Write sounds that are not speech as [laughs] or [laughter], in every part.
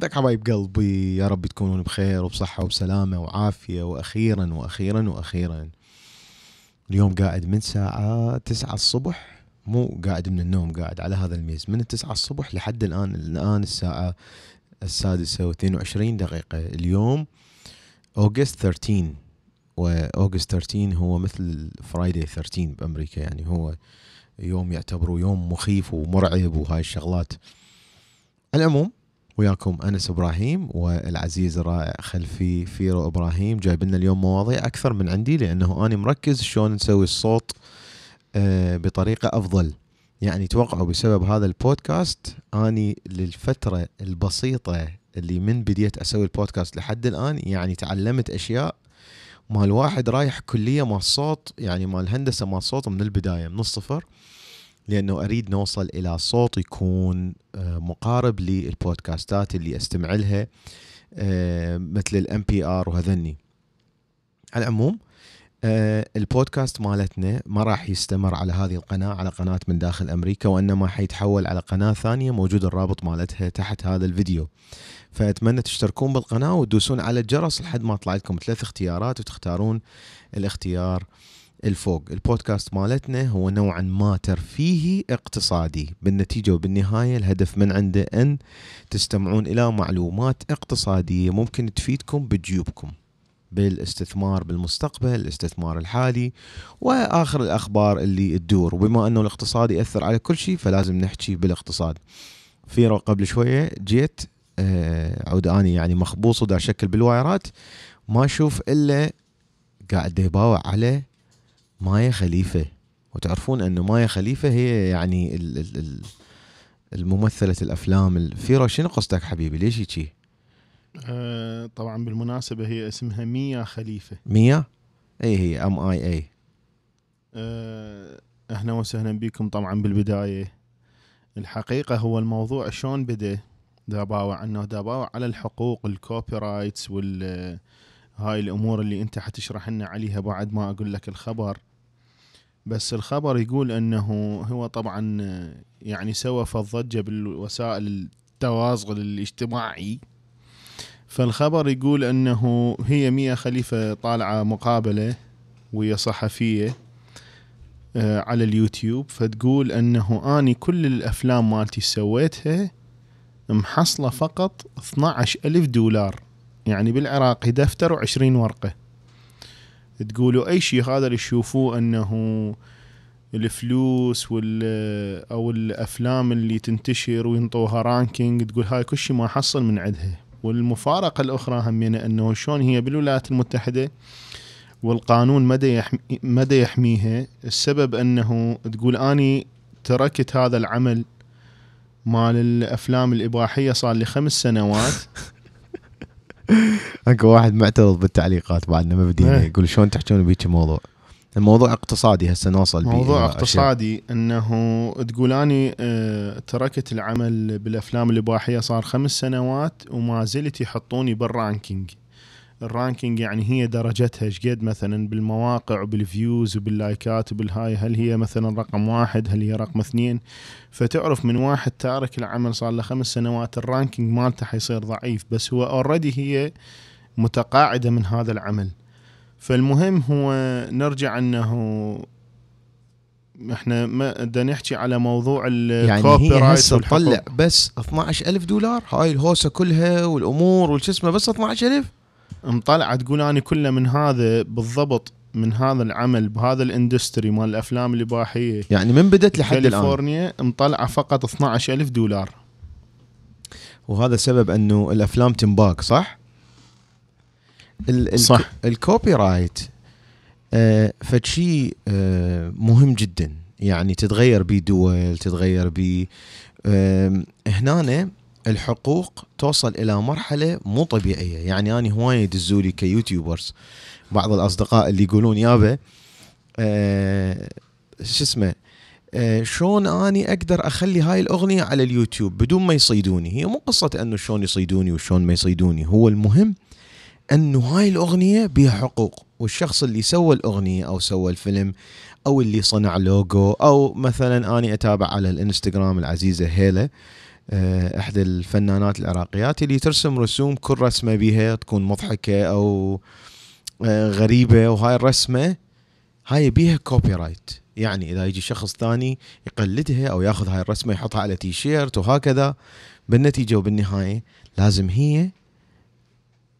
ذاك حبايب قلبي يا رب تكونون بخير وبصحة وبسلامة وعافية وأخيرا وأخيرا وأخيرا. اليوم قاعد من ساعة تسعة الصبح مو قاعد من النوم قاعد على هذا الميز. من التسعة الصبح لحد الآن الآن الساعة السادسة واثنين وعشرين دقيقة. اليوم أوغست 13 وأوغست 13 هو مثل فرايداي 13 بأمريكا يعني. هو يوم يعتبروا يوم مخيف ومرعب وهاي الشغلات. العموم وياكم أنس إبراهيم والعزيز الرائع خلفي فيرو إبراهيم. جايب لنا اليوم مواضيع أكثر من عندي لأنه أنا مركز شلون نسوي الصوت آه، بطريقة أفضل. يعني توقعوا بسبب هذا البودكاست أني للفترة البسيطة اللي من بديت أسوي البودكاست لحد الآن يعني تعلمت أشياء مال واحد رايح كلية مال صوت يعني مال هندسة مال صوت من البداية من الصفر. لأنه أريد نوصل إلى صوت يكون آه، مقارب للبودكاستات اللي أستمع لها آه، مثل ال NPR وهذني. على العموم آه، البودكاست مالتنا ما راح يستمر على هذه القناة على قناة من داخل أمريكا وإنما حيتحول على قناة ثانية موجود الرابط مالتها تحت هذا الفيديو. فأتمنى تشتركون بالقناة وتدوسون على الجرس لحد ما طلع لكم ثلاث اختيارات وتختارون الاختيار الفوق. البودكاست مالتنا هو نوعا ما ترفيهي اقتصادي. بالنتيجة وبالنهاية الهدف من عنده أن تستمعون إلى معلومات اقتصادية ممكن تفيدكم بجيوبكم. بالاستثمار بالمستقبل الاستثمار الحالي وآخر الأخبار اللي تدور. وبما أنه الاقتصاد يأثر على كل شيء فلازم نحكي بالاقتصاد. فيرو قبل شوية جيت آه عود أني يعني مخبوص ودا شكل بالوايرات ما أشوف إلا قاعد يباوع على مايا خليفة. وتعرفون أنه مايا خليفة هي يعني ال ال الممثلة الأفلام فيرو شنو قصدك حبيبي ليش هيجي آه طبعا بالمناسبة هي اسمها ميا خليفة. ميا؟ اي هي M I A أهلا وسهلا بكم طبعا بالبداية. الحقيقة هو الموضوع شلون بدأ؟ داباوع إنه داباوع على الحقوق ال copyrights وال هاي الأمور اللي أنت حتشرح لنا عليها بعد ما أقول لك الخبر. بس الخبر يقول إنه هو طبعا يعني سوى فضجه بالوسائل التواصل الاجتماعي. فالخبر يقول إنه هي ميا خليفة طالعة مقابلة ويا صحفية آه، على اليوتيوب. فتقول إنه آني كل الأفلام مالتي سويتها محصلة فقط 12 ألف دولار. يعني بالعراقي دفتر وعشرين ورقة. تقولوا أي شيء هذا اللي تشوفوه أنه الفلوس وال أو الأفلام اللي تنتشر وينطوها رانكينج تقول هاي كل شيء ما حصل من عندها. والمفارقة الأخرى همينة أنه شلون هي بالولايات المتحدة والقانون مدى يحمي مدى يحميها. السبب أنه تقول أني تركت هذا العمل مال الأفلام الإباحية صار لي خمس سنوات. [laughs] [laughs] اكو واحد معترض بالتعليقات بعدنا ما بدينا إيه. يقول شلون تحكون بهيك موضوع الموضوع اقتصادي هسه نوصل بيه موضوع. اقتصادي إنه تقول اني آه، تركت العمل بالأفلام الإباحية صار خمس سنوات وما زلت يحطوني بال ranking ال ranking يعني هي درجتها. إيش قد مثلا بالمواقع وبال views وبال like ات وبالهاي هل هي مثلا رقم واحد؟ هل هي رقم اثنين؟ فتعرف من واحد تارك العمل صار له خمس سنوات ال ranking مالته حيصير ضعيف بس هو already هي متقاعدة من هذا العمل. فالمهم هو نرجع أنه إحنا ما بدنا نحكي على موضوع يعني ال copy هي right. تطلع بس 12000 دولار هاي الهوسة كلها والأمور والش اسمه بس 12000 مطلعه تقول اني كله من هذا بالضبط من هذا العمل بهذا ال industry مال الأفلام الاباحيه يعني من بدت لحد الآن كاليفورنيا مطلعه فقط 12000 دولار وهذا سبب أنه الأفلام تنباك صح؟ ال ال صح. ال copyright آه فشي آه مهم جدا يعني تتغير بيه دول تتغير بيه آه هنا الحقوق توصل إلى مرحلة مو طبيعية. يعني أنا هواية يدزولي ك YouTubers. بعض الأصدقاء اللي يقولون يابا آه شو اسمه آه، شلون أني أقدر أخلي هاي الأغنية على اليوتيوب بدون ما يصيدوني. هي مو قصة إنه شلون يصيدوني وشلون ما يصيدوني. هو المهم إنه هاي الأغنية بها حقوق. والشخص اللي سوى الأغنية أو سوى الفيلم أو اللي صنع لوجو أو مثلا أني أتابع على الإنستغرام العزيزة هيلة آه، إحدى الفنانات العراقيات اللي ترسم رسوم كل رسمة بيها تكون مضحكة أو آه، غريبة وهاي الرسمة هاي بيها copyright يعني إذا يجي شخص ثاني يقلدها أو ياخذ هاي الرسمة يحطها على تي شيرت وهكذا بالنتيجة وبالنهاية لازم هي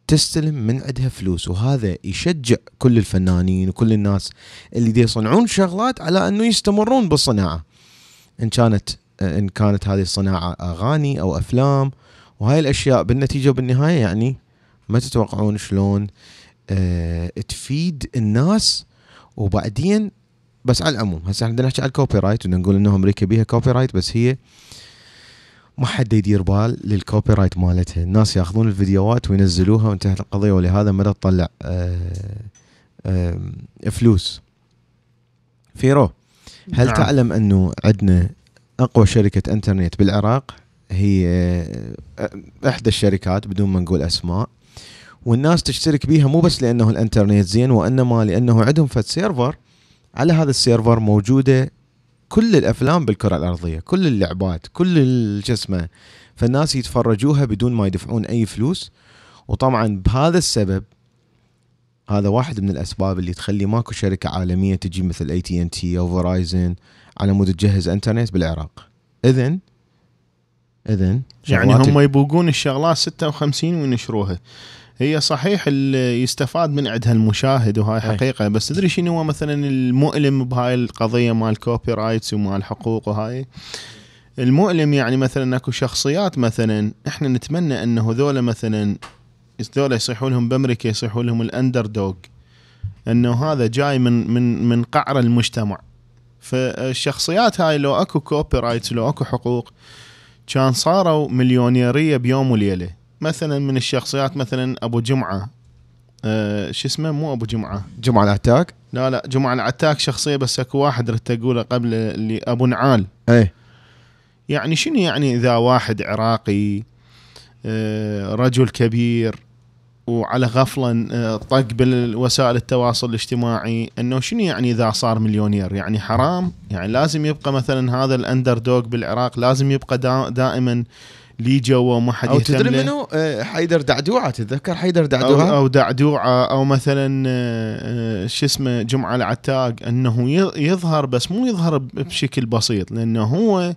تستلم من عندها فلوس. وهذا يشجع كل الفنانين وكل الناس اللي دي يصنعون شغلات على إنه يستمرون بالصناعة. إن كانت إن كانت هذه الصناعة أغاني أو أفلام. وهاي الأشياء بالنتيجة وبالنهاية يعني ما تتوقعون شلون أه تفيد الناس. وبعدين بس على العموم هسه إحنا بدنا نحكي على ال copyright ونقول إنه أمريكا بيها copyright بس هي ما حد يدير بال لل copyright مالتها. الناس ياخذون الفيديوهات وينزلوها وانتهت القضية ولهذا ما تطلع آه، فلوس. فيرو هل نعم. تعلم أنه عندنا أقوى شركة إنترنت بالعراق هي آه، إحدى الشركات بدون ما نقول أسماء. والناس تشترك بيها مو بس لأنه الإنترنت زين وإنما لأنه عندهم فد server. على هذا ال server موجودة كل الأفلام بالكرة الأرضية كل اللعبات كل ال- شو اسمه فالناس يتفرجوها بدون ما يدفعون أي فلوس. وطبعا بهذا السبب هذا واحد من الأسباب اللي تخلي ماكو شركة عالمية تجي مثل اي تي ان تي أو Verizon على مود تجهز انترنت بالعراق. إذن إذن يعني هم يبوقون الشغلات 56 وينشروها. هي صحيح اللي يستفاد من عندها المشاهد وهاي أي. حقيقة بس تدري شنو هو مثلا المؤلم بهاي القضية مال ال copyrights ومال الحقوق وهاي؟ المؤلم يعني مثلا أكو شخصيات مثلا إحنا نتمنى إنه ذولا مثلا ذولا يصيحوا لهم بأمريكا يصيحوا لهم ال underdog إنه هذا جاي من من من قعر المجتمع. فالشخصيات هاي لو اكو copyrights لو اكو حقوق كان صاروا مليونيرية بيوم وليلة. مثلا من الشخصيات مثلا أبو جمعة. أه شو اسمه؟ مو أبو جمعة. جمعة العتاك؟ لا لا جمعة العتاك شخصية بس أكو واحد رحت اقوله قبل اللي أبو نعال. إيه. يعني شنو يعني إذا واحد عراقي أه رجل كبير وعلى غفله أه طق بالوسائل التواصل الاجتماعي إنه شنو يعني إذا صار مليونير؟ يعني حرام؟ يعني لازم يبقى مثلا هذا ال underdog بالعراق لازم يبقى دا دائما لي جوا وما حد أو تدري. منو؟ آه، حيدر دعدوعة تتذكر حيدر دعدوعة؟ أو دعدوعة أو مثلا آه، آه، شو اسمه جمعة العتاك إنه يظهر بس مو يظهر بشكل بسيط لأنه هو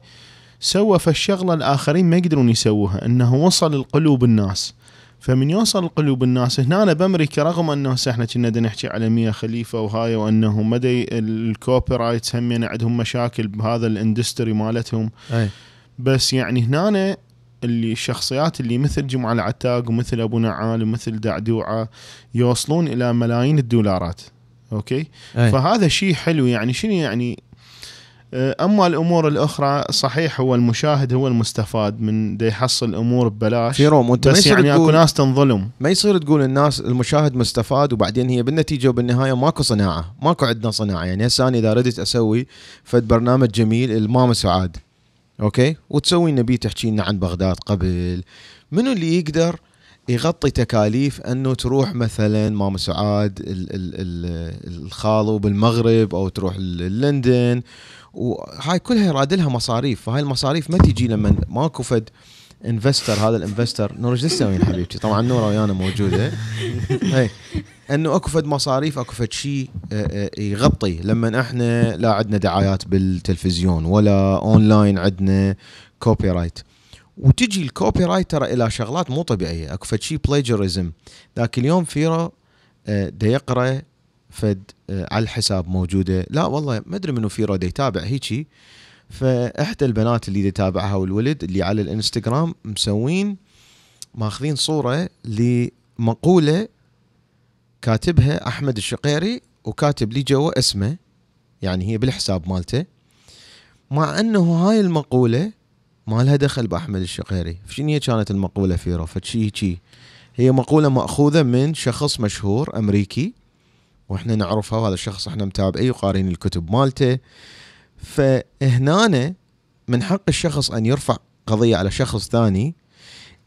سوى في الشغلة الآخرين ما يقدرون يسووها إنه وصل لقلوب الناس. فمن يوصل لقلوب الناس. هنا بأمريكا رغم أنه هسه إحنا كنا نحكي على ميا خليفة وهاي وأنه مدى ال copyrights هم يعني عندهم مشاكل بهذا ال industry مالتهم. إيه بس يعني هنا اللي الشخصيات اللي مثل جمعة العتاك ومثل أبو نعال ومثل دعدوعة يوصلون إلى ملايين الدولارات. أوكي؟ إيه فهذا شيء حلو. يعني شنو يعني أما الأمور الأخرى صحيح هو المشاهد هو المستفاد من دا يحصل أمور ببلاش. في روم وأنت ما بس يصير يعني أكو ناس تنظلم. ما يصير تقول الناس المشاهد مستفاد وبعدين هي بالنتيجة وبالنهاية ماكو صناعة ماكو عندنا صناعة. يعني هسه أنا إذا ردت أسوي فد برنامج جميل الماما سعاد. أوكي؟ وتسوي لنا بيه تحكي لنا عن بغداد قبل. منو اللي يقدر يغطي تكاليف أنه تروح مثلا ماما سعاد ال- ال- ال- الخالو بالمغرب أو تروح لندن وهاي كلها يراد لها مصاريف فهاي المصاريف ما تجي لما ماكو فد انفستر هذا الانفستر نور إيش تسوين حبيبتي؟ طبعا نورة ويانا موجودة. [laughs] اي إنه أكو فد مصاريف أكو فد شيء آه، آه، يغطي. لما إحنا لا عندنا دعايات بالتلفزيون ولا اونلاين عندنا كوبي رايت وتجي الكوبي رايت ترى إلى شغلات مو طبيعية. أكو فد شيء بلاجرزم ذاك اليوم فيرا آه، دا يقرا فد آه، على الحساب موجودة. لا والله ما أدري منو فيرا دا يتابع هيجي. فإحدى البنات اللي يتابعها والولد اللي على الإنستغرام مسوين ماخذين صورة لمقولة كاتبها أحمد الشقيري وكاتب لي جوا اسمه يعني هي بالحساب مالته. مع أنه هاي المقولة ما لها دخل بأحمد الشقيري. شنو هي كانت المقولة فيرو؟ فشي شي هي مقولة مأخوذة من شخص مشهور أمريكي. وإحنا نعرفها وهذا الشخص إحنا متابعيه وقارين الكتب مالته. فهنا من حق الشخص أن يرفع قضية على شخص ثاني.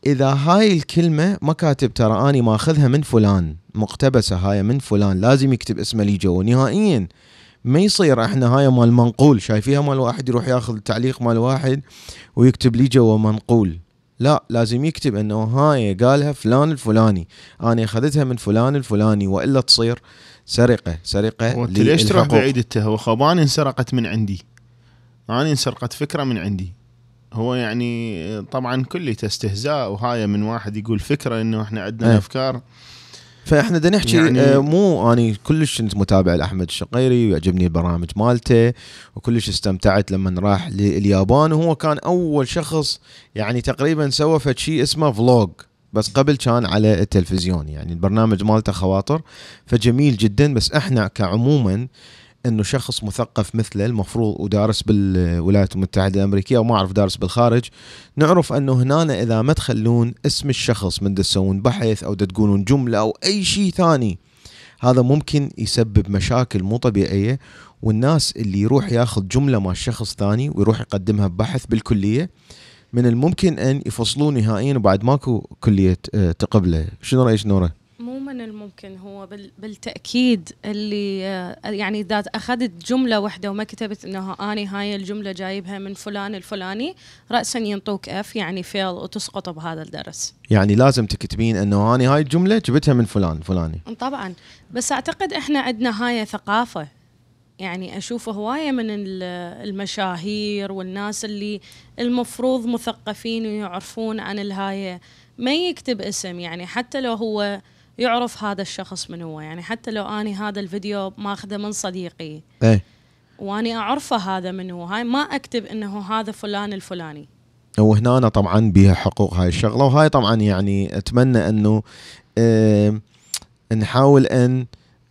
إذا هاي الكلمة ما كاتب ترى أني ماخذها من فلان مقتبسة هاي من فلان لازم يكتب اسمه لي جوا نهائيا ما يصير إحنا هاي مال منقول شايفيها مال واحد يروح ياخذ تعليق مال واحد ويكتب لي جوا منقول. لا لازم يكتب إنه هاي قالها فلان الفلاني أنا أخذتها من فلان الفلاني وإلا تصير سرقة سرقة وانت ليش تروح. بعيد انت هو خباني انسرقت من عندي. أنا انسرقت فكرة من عندي. هو يعني طبعا كلي استهزاء وهاي من واحد يقول فكرة إنه إحنا عندنا إيه. أفكار. فإحنا بدنا نحكي يعني- يعني مو أني كلش كنت متابع لأحمد الشقيري ويعجبني البرامج مالته وكلش استمتعت لما راح لليابان. وهو كان أول شخص يعني تقريبا سوى فد شيء اسمه فلوج بس قبل كان على التلفزيون يعني البرنامج مالته خواطر فجميل جدا. بس إحنا كعموما إنه شخص مثقف مثله المفروض ودارس بالولايات المتحدة الأمريكية وما أعرف دارس بالخارج نعرف إنه هنا إذا ما تخلون اسم الشخص من تسوون بحث أو تقولون جملة أو أي شيء ثاني هذا ممكن يسبب مشاكل مو طبيعية. والناس اللي يروح ياخذ جملة مال شخص ثاني ويروح يقدمها ببحث بالكلية من الممكن أن يفصلوه نهائيا وبعد ماكو كلية آه، تقبله. شنو رأيك نوره مو من الممكن هو بال- بالتأكيد اللي آه، يعني إذا أخذت جملة واحدة وما كتبت انه آني هاي الجملة جايبها من فلان الفلاني راسا ينطوك F يعني fail وتسقط بهذا الدرس. يعني لازم تكتبين إنه أنا هاي الجملة جبتها من فلان فلاني. طبعا. بس أعتقد إحنا عندنا هاي ثقافة. يعني أشوف هواية من ال- المشاهير والناس اللي المفروض مثقفين ويعرفون عن الهاية ما يكتب اسم يعني حتى لو هو يعرف هذا الشخص من هو يعني حتى لو أني هذا الفيديو ماخذه من صديقي إيه. وأني أعرفه هذا من هو هاي ما أكتب إنه هذا فلان الفلاني. وهنا أنا طبعا بها حقوق هاي الشغلة وهاي طبعا يعني أتمنى إنه آه نحاول ان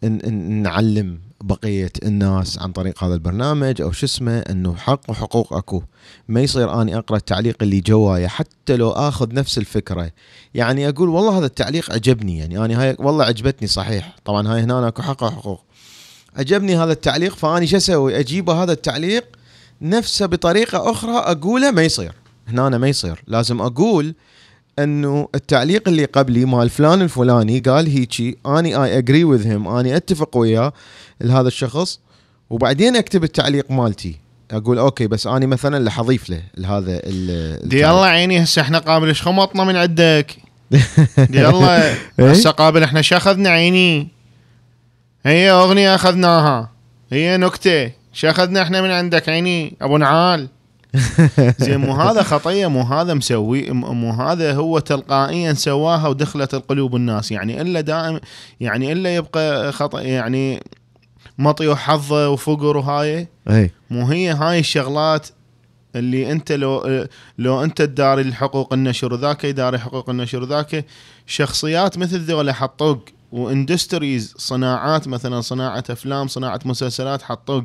إن نعلم بقية الناس عن طريق هذا البرنامج أو شو اسمه إنه حق وحقوق أكو. ما يصير أني أقرأ التعليق اللي جوايا حتى لو آخذ نفس الفكرة. يعني أقول والله هذا التعليق عجبني يعني أنا هاي والله عجبتني صحيح. طبعا هاي هنا أكو حق وحقوق. عجبني هذا التعليق فأني شو أسوي؟ أجيب هذا التعليق نفسه بطريقة أخرى أقوله ما يصير. هنا ما يصير. لازم أقول انه التعليق اللي قبلي مال فلان الفلاني قال هيجي أني اي اجري وذ هيم أني أتفق وياه لهذا الشخص وبعدين أكتب التعليق مالتي. أقول أوكي بس أني مثلا اللي حضيف له لهذا دي. الله عيني هسه إحنا قابل إيش خمطنا من عندك. [laughs] دي الله إيه؟ هسه قابل إحنا شو أخذنا عيني؟ هي أغنية أخذناها. هي نكتة. شو أخذنا إحنا من عندك عيني؟ أبو نعال. [laughs] زين مو هذا خطية مو هذا مسوي مو هذا هو تلقائيا سواها ودخلت القلوب الناس. يعني إلا دائم يعني إلا يبقى خطا يعني مطي وحظه وفقر وهاي. إي. مو هي هاي الشغلات اللي أنت لو لو أنت تداري الحقوق النشر وذاك يداري حقوق النشر وذاك شخصيات مثل ذولا حطوق. وإندستريز صناعات مثلا صناعة أفلام صناعة مسلسلات حطوق.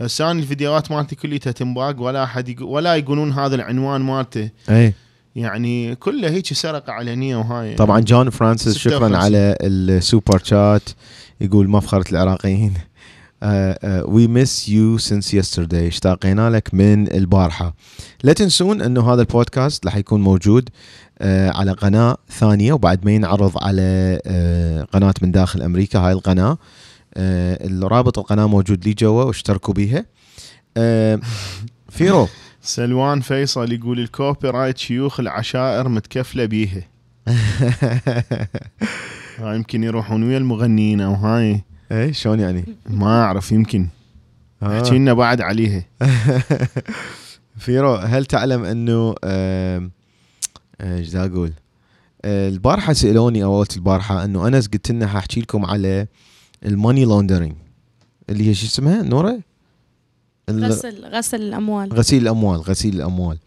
هسه أنا الفيديوهات مالتي كلها تنباق ولا أحد يقو ولا يقولون هذا العنوان مالته. إي. يعني كله هيك سرقة علنيه وهاي. طبعا جون فرانسيس شكرا 56. على ال super chat يقول مفخرة العراقيين. we miss you since yesterday اشتاقينا لك من البارحة. لا تنسون إنه هذا البودكاست راح يكون موجود آه، على قناة ثانية وبعد ما ينعرض على آه، قناة من داخل أمريكا. هاي القناة آه، الرابط القناة موجود لي جوا واشتركوا بيها آه، فيرو [laughs] سلوان فيصل يقول ال copyright شيوخ العشائر متكفلة بيها [laughs] هاي يمكن يروحون ويا المغنيين أو هاي اي شلون يعني؟ ما أعرف يمكن آه. احكي لنا بعد عليها [laughs] فيرو هل تعلم أنه آه، إيش أقول؟ آه، البارحة سألوني أو قلت البارحة أنه انس قلت لنا حأحكي لكم على ال money laundering اللي هي شو اسمها؟ نوره؟ غسل غسل الأموال. غسيل الأموال غسيل الأموال.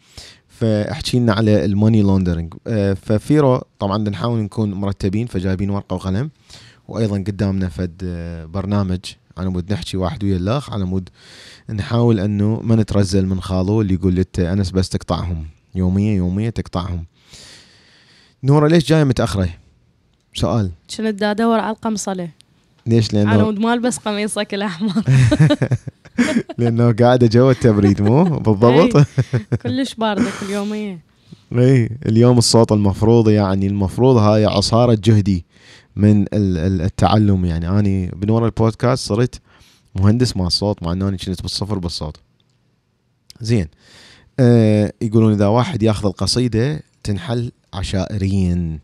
فاحكي لنا على ال money laundering ففيرو طبعا بدنا نحاول نكون مرتبين فجايبين ورقة وقلم وأيضا قدامنا فد آه، برنامج على مود نحكي واحد ويا الأخ على مود نحاول أنه ما نترزل من خالو اللي يقول انت أنس بس تقطعهم. يوميا يوميا تقطعهم. نوره ليش جاية متأخرة؟ سؤال. كنت دا ادور على القمصلة. ليش؟ لأنه مود ما البس قميصك الأحمر. [laughs] لأنه قاعدة جوا التبريد مو؟ بالضبط؟ [laughs] كلش باردة كل يوميه إي. اليوم الصوت المفروض يعني المفروض هاي عصارة جهدي من ال- ال- التعلم. يعني أني من ورا البودكاست صرت مهندس مع الصوت مع أني كنت بالصفر بالصوت. زين. آه يقولون إذا واحد ياخذ القصيدة تنحل عشائريا.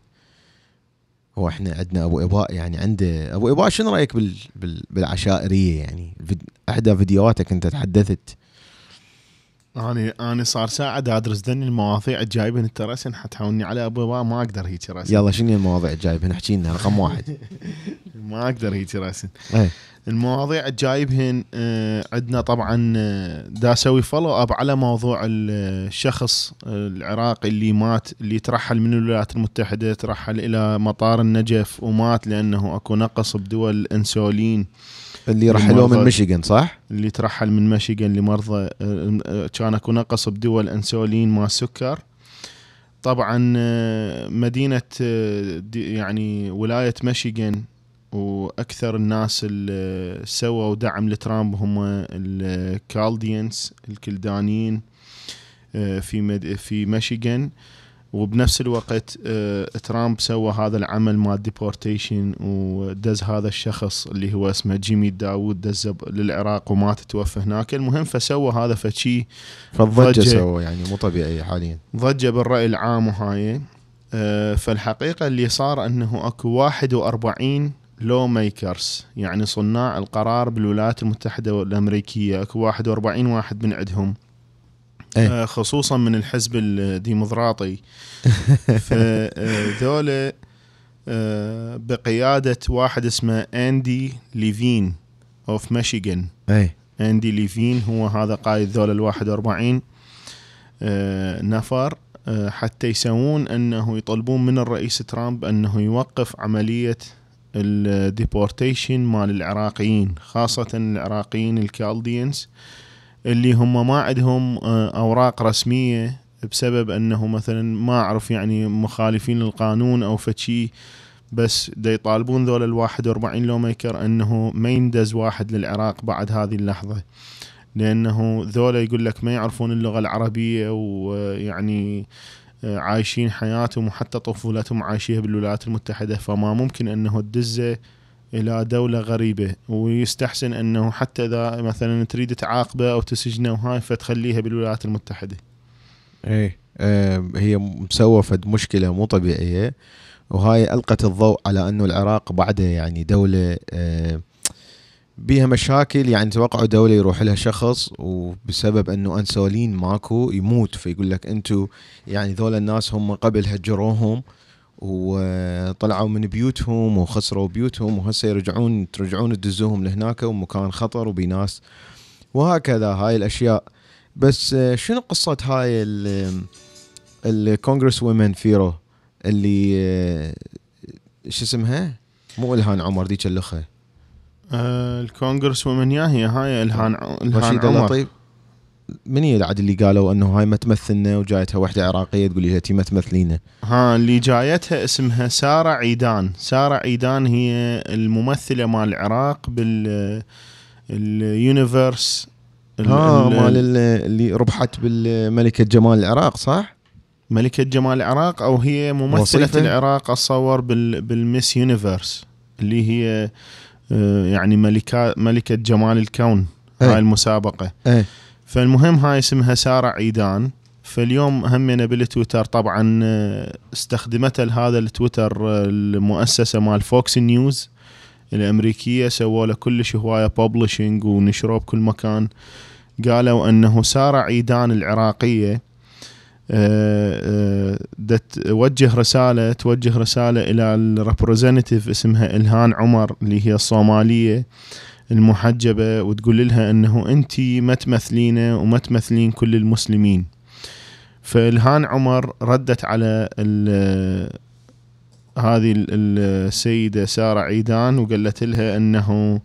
هو إحنا عندنا أبو اباء يعني عنده أبو اباء شنو رأيك بال بال بالعشائرية؟ يعني فيد إحدى فيديوهاتك أنت تحدثت أنا أنا صار ساعه دا أدرس ذني المواضيع الجايبين انت راسا حتحاولني على ابو اباء ما أقدر هيك راسا يلا شنو المواضيع الجايبة؟ نحكي لنا رقم [laughs] واحد. ما أقدر هيك راسا إيه. المواضيع الجايبهن آه، عندنا طبعا آه، دا أسوي follow up على موضوع ال- الشخص آه، العراقي اللي مات اللي ترحل من الولايات المتحدة ترحل إلى مطار النجف ومات لأنه أكو نقص بدوا الإنسولين. اللي رحلوه من. ميشيغان صح؟ اللي ترحل من ميشيغان لمرضى آه، كان أكو نقص بدوا إنسولين مع السكر طبعا آه، مدينة آه، يعني ولاية ميشيغان وأكثر الناس اللي سووا دعم لترامب هم ال Chaldeans الكلدانيين في مد... في ميشيغان وبنفس الوقت آه، ترامب سوى هذا العمل مال deportation ودز هذا الشخص اللي هو اسمه جيمي داوود دزه ب- للعراق ومات توفى هناك. المهم فسوى هذا فشي فالضجه. سووا يعني مو طبيعيه حاليا. ضجة بالرأي العام وهاي. آه، فالحقيقة اللي صار أنه أكو 41 لو ميكرز يعني صناع القرار بالولايات المتحدة الأمريكية أكو 41 واحد من عندهم. إيه. آه، خصوصا من الحزب الديمقراطي. [laughs] فذولا آه، بقيادة واحد اسمه أندي ليفين of Michigan اي اندي ليفين هو هذا قائد ذول ال 41 آه، نفر آه، حتى يسوون أنه يطلبون من الرئيس ترامب أنه يوقف عملية ال deportation مال العراقيين خاصة العراقيين ال Chaldeans اللي هم ما عندهم آه، أوراق رسمية بسبب أنه مثلا ما أعرف يعني مخالفين للقانون أو فشي بس دا يطالبون ذول ال 41 لو ميكر أنه ما يندز واحد للعراق بعد هذه اللحظة. لأنه ذولا يقول لك ما يعرفون اللغة العربية ويعني آه، عايشين حياتهم وحتى طفولتهم عايشيها بالولايات المتحدة فما ممكن أنه تدزه إلى دولة غريبة ويستحسن أنه حتى إذا مثلا تريد تعاقبه أو تسجنه وهاي فتخليها بالولايات المتحدة. إيه آه، هي مسوى فد مشكلة مو طبيعية وهاي ألقت الضوء على أنه العراق بعده يعني دولة آه، بيها مشاكل يعني توقعوا دولة يروح لها شخص وبسبب أنه أنسولين ماكو يموت فيقول لك أنتم يعني ذول الناس هم قبل هجروهم وطلعوا من بيوتهم وخسروا بيوتهم وهسه يرجعون ترجعون تدزوهم لهناك ومكان خطر وبناس وهكذا هاي الأشياء. بس آه، شنو قصة هاي ال- ال Congresswoman فيرو اللي آه، شو اسمها؟ مو إلهان عمر ذيك الاخه ال Congresswoman يا هي هاي إلهان إلهان رشيدة عمر. لطيف. من هي العاد اللي قالوا إنه هاي ما تمثلنا وجايتها واحدة عراقية تقول لها انتي ما تمثلينا ها اللي جايتها اسمها سارة عيدان سارة عيدان هي الممثلة مال العراق بال ال Universe ال- ها ال- مال ال- اللي ربحت بالملكة جمال العراق صح؟ ملكة جمال العراق أو هي ممثلة وصيفة؟ العراق أتصور بال بال Miss Universe اللي هي آه، يعني ملكة ملكة جمال الكون إيه. هاي المسابقة إيه فالمهم هاي اسمها سارة عيدان. فاليوم همنا بالتويتر طبعا آه، استخدمتها لهذا التويتر آه، المؤسسة مال Fox News الأمريكية. سووا له كلش هواية publishing ونشروه بكل مكان. قالوا أنه سارة عيدان العراقية آه، دا توجه رسالة توجه رسالة إلى ال representative اسمها إلهان عمر اللي هي الصومالية. المحجبة وتقول لها أنه أنت ما تمثلينا وما تمثلين كل المسلمين. فإلهان عمر ردت على هذه ال- السيدة سارة عيدان وقالت لها أنه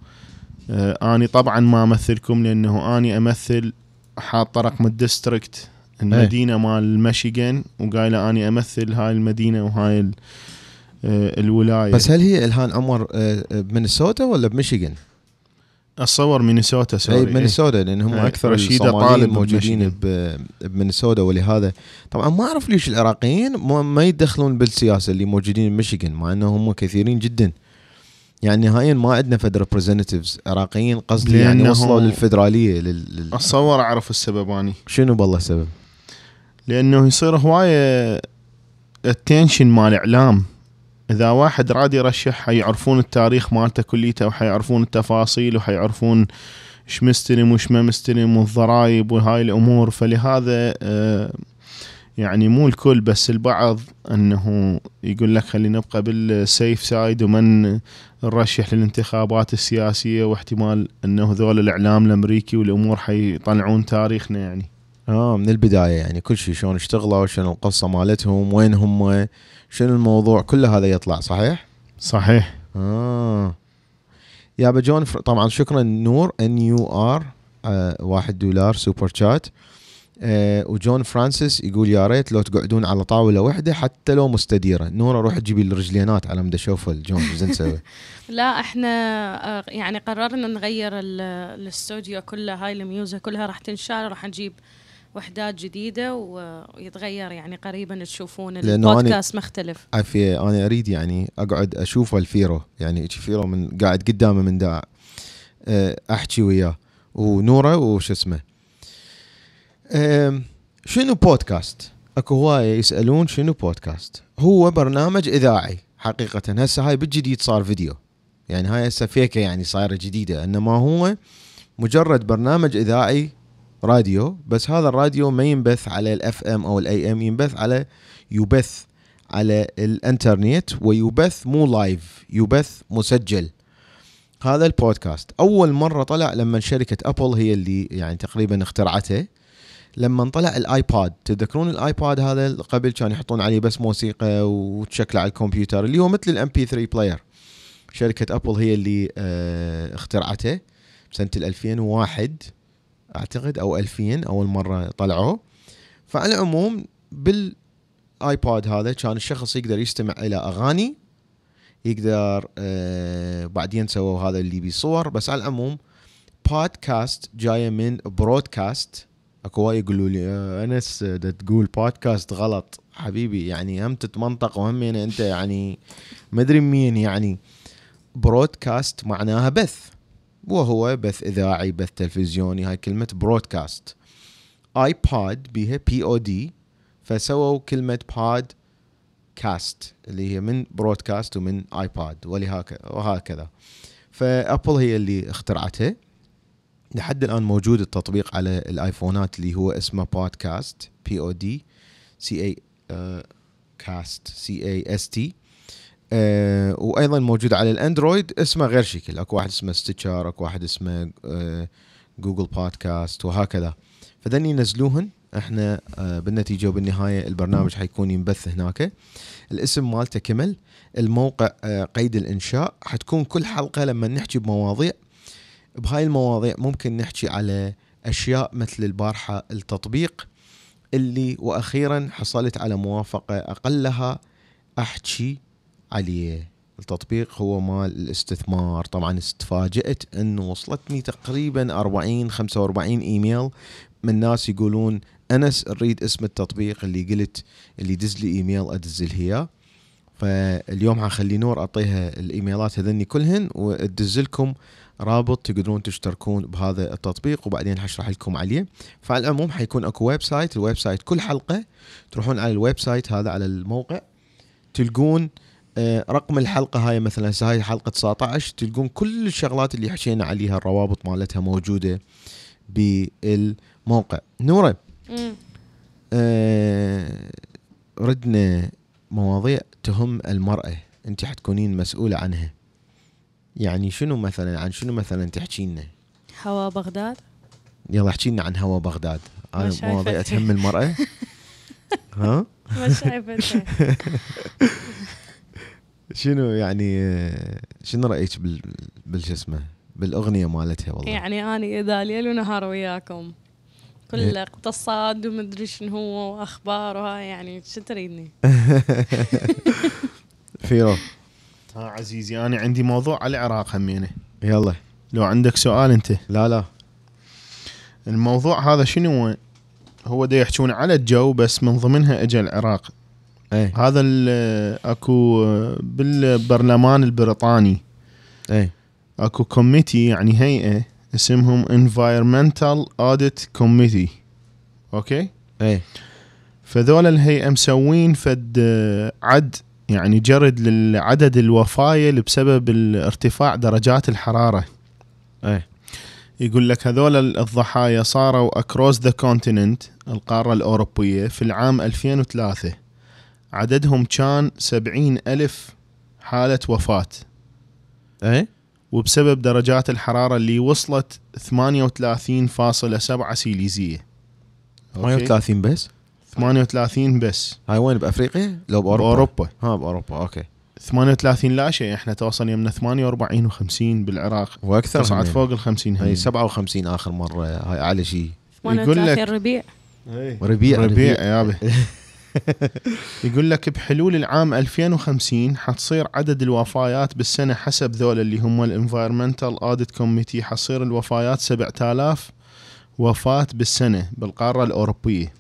آه، أني طبعا ما أمثلكم لأنه أني أمثل حاطة رقم ال district المدينة مال ميشيغان وقايلة أني أمثل هاي المدينة وهاي آه، الولاية. بس هل هي إلهان عمر آه، آه، ولا بميشيغان؟ أتصور مينيسوتا اي sorry. بمينيسوتا لأن هم إيه، أكثر الصوماليين طالب موجودين بمينيسوتا ولهذا طبعا ما أعرف ليش العراقيين ما يتدخلون بالسياسة اللي موجودين بميشيغان مع انه هم كثيرين جدا. يعني نهائيا ما عندنا فد representatives عراقيين قصدي يعني وصلوا للفدرالية لل... لل... أتصور أعرف السبب اني شنو بالله السبب؟ لأنه يصير هواية attention مال إعلام. إذا واحد راد يرشح حيعرفون التاريخ مالته كليته وحيعرفون التفاصيل وحيعرفون إيش مستلم وش ما مستلم والضرايب وهاي الأمور. فلهذا آه، يعني مو الكل بس البعض أنه يقول لك خلينا نبقى بال safe side ومن نرشح للانتخابات السياسية واحتمال أنه ذول الإعلام الأمريكي والأمور حيطلعون تاريخنا يعني. آه من البداية يعني كل شيء شلون اشتغلوا شنو القصة مالتهم وين هم شنو الموضوع كل هذا يطلع صحيح؟ صحيح آه يا جون. طبعا شكرا نور and you are واحد دولار super chat آه وجون فرانسيس يقول يا ريت لو تقعدون على طاولة واحدة حتى لو مستديرة نوره روح تجيبي الرجلينات على مدى أشوف جون إيش نسوي [laughs] لا إحنا آه، يعني قررنا نغير ال- الاستوديو كله هاي ال music كلها راح تنشال راح نجيب وحدات جديدة ويتغير يعني قريبا تشوفون البودكاست مختلف. عافيه أنا أريد يعني أقعد أشوف الفيرو يعني فيرو من قاعد قدامه من دا آه، أحكي وياه. ونورة وش اسمه. شنو بودكاست؟ أكو هواية يسألون شنو بودكاست؟ هو برنامج إذاعي. حقيقة هسه هاي بالجديد صار فيديو. يعني هاي هسه فيكة يعني صايرة جديدة. إنما هو مجرد برنامج إذاعي راديو بس هذا الراديو ما ينبث على ال FM أو ال AM ينبث على يبث على الإنترنت ويبث مو live يبث مسجل. هذا البودكاست. أول مرة طلع لما شركة أبل هي اللي يعني تقريبا اخترعته. لما طلع الآيبود تذكرون الآيبود هذا؟ قبل كان يحطون عليه بس موسيقى وتشكله على الكمبيوتر اللي هو مثل ال MP3 player شركة أبل هي اللي آه، اخترعته بسنه ال 2001 أعتقد أو 2000 أول مرة طلعوه. فعلى العموم بالآيبود هذا كان الشخص يقدر يستمع إلى أغاني يقدر آه بعدين سووا هذا اللي بصور بس على العموم بودكاست جاية من broadcast أكو وايد يقولوا لي آه أنس تقول بودكاست غلط حبيبي يعني هم تتمنطق وهم يعني أنت يعني ما أدري مين يعني. broadcast معناها بث. وهو بث إذاعي بث تلفزيوني هاي كلمة broadcast آيبود بيها P O D فسووا كلمة بود كاست اللي هي من broadcast ومن آيبود وهكذا. فأبل هي اللي اخترعته لحد الآن موجود التطبيق على الآيفونات اللي هو اسمه بودكاست P O D C A cast C A S T وأيضا موجود على الأندرويد اسمه غير شكل. أكو واحد اسمه ستيتشر أكو واحد اسمه آه، جوجل بودكاست وهكذا. فذني ينزلوهن. إحنا آه، بالنتيجة وبالنهاية البرنامج حيكون ينبث هناك. الاسم مالته كمل الموقع آه، قيد الإنشاء. حتكون كل حلقة لما نحكي بمواضيع. بهاي المواضيع ممكن نحكي على أشياء مثل البارحة التطبيق اللي وأخيرا حصلت على موافقة أقلها. أحكي عليه التطبيق هو مال الاستثمار. طبعا تفاجأت إنه وصلتني تقريبا 40 45 إيميل من ناس يقولون أنس نريد اسم التطبيق اللي قلت اللي دز لي إيميل أدز لها اياه فاليوم حخلي نور أعطيها الإيميلات هذني كلهن وأدز لكم رابط تقدرون تشتركون بهذا التطبيق وبعدين حشرح لكم عليه. فعلى العموم حيكون أكو website ال website كل حلقة تروحون على ال website هذا على الموقع تلقون رقم الحلقة هاي مثلا هاي حلقة 19 تلقون كل الشغلات اللي حكينا عليها الروابط مالتها موجودة بالموقع. نورة. آه، ردنا مواضيع تهم المرأة. انت حتكونين مسؤولة عنها. يعني شنو مثلا عن شنو مثلا تحكي لنا هوا بغداد؟ يلا احكي لنا عن هوا بغداد. شايفة. مواضيع تهم المرأة. [laughs] ها؟ ما شايفته [laughs] شنو يعني شنو رأيك بال بالش اسمه بالأغنية مالتها والله؟ يعني اني إذا ليل ونهار وياكم كل إيه. اقتصاد ومدري شنو هو واخبار وهاي يعني شو تريدني؟ [laughs] [laughs] فيرو. ها عزيزي أنا عندي موضوع على العراق همينة. يلا. لو عندك سؤال أنت. لا لا. الموضوع هذا شنو هو؟ هو دا يحجون على الجو بس من ضمنها اجى العراق. إيه. هذا أكو بالبرلمان البريطاني. اي أكو committee يعني هيئة اسمهم Environmental Audit Committee. أوكي؟ اي فذول الهيئة مسوين فد عد يعني جرد لعدد الوفايات اللي بسبب ارتفاع درجات الحرارة. اي يقول لك هذول الضحايا صاروا across the continent القارة الأوروبية في العام 2003 عددهم كان 70 ألف حالة وفاة. اي وبسبب درجات الحرارة اللي وصلت 38.7 سيليزية. أوكي؟ 38 بس؟ 38 بس. هاي وين؟ بأفريقيا؟ لو بأوروبا. بأوروبا. ها بأوروبا. أوكي. 38 لا شيء. إحنا توصل يمنا 48 و50 بالعراق. وأكثر تصعد همين. فوق ال 50 هاي هم. 57 آخر مرة. هاي اعلى شيء. يقول لك- 38 ربيع. ربيع ربيع يابا [laughs] [laughs] يقول لك بحلول العام 2050 حتصير عدد الوفيات بالسنة حسب ذول اللي هم ال Environmental Audit Committee حتصير الوفيات 7000 وفاة بالسنة بالقارة الأوروبية.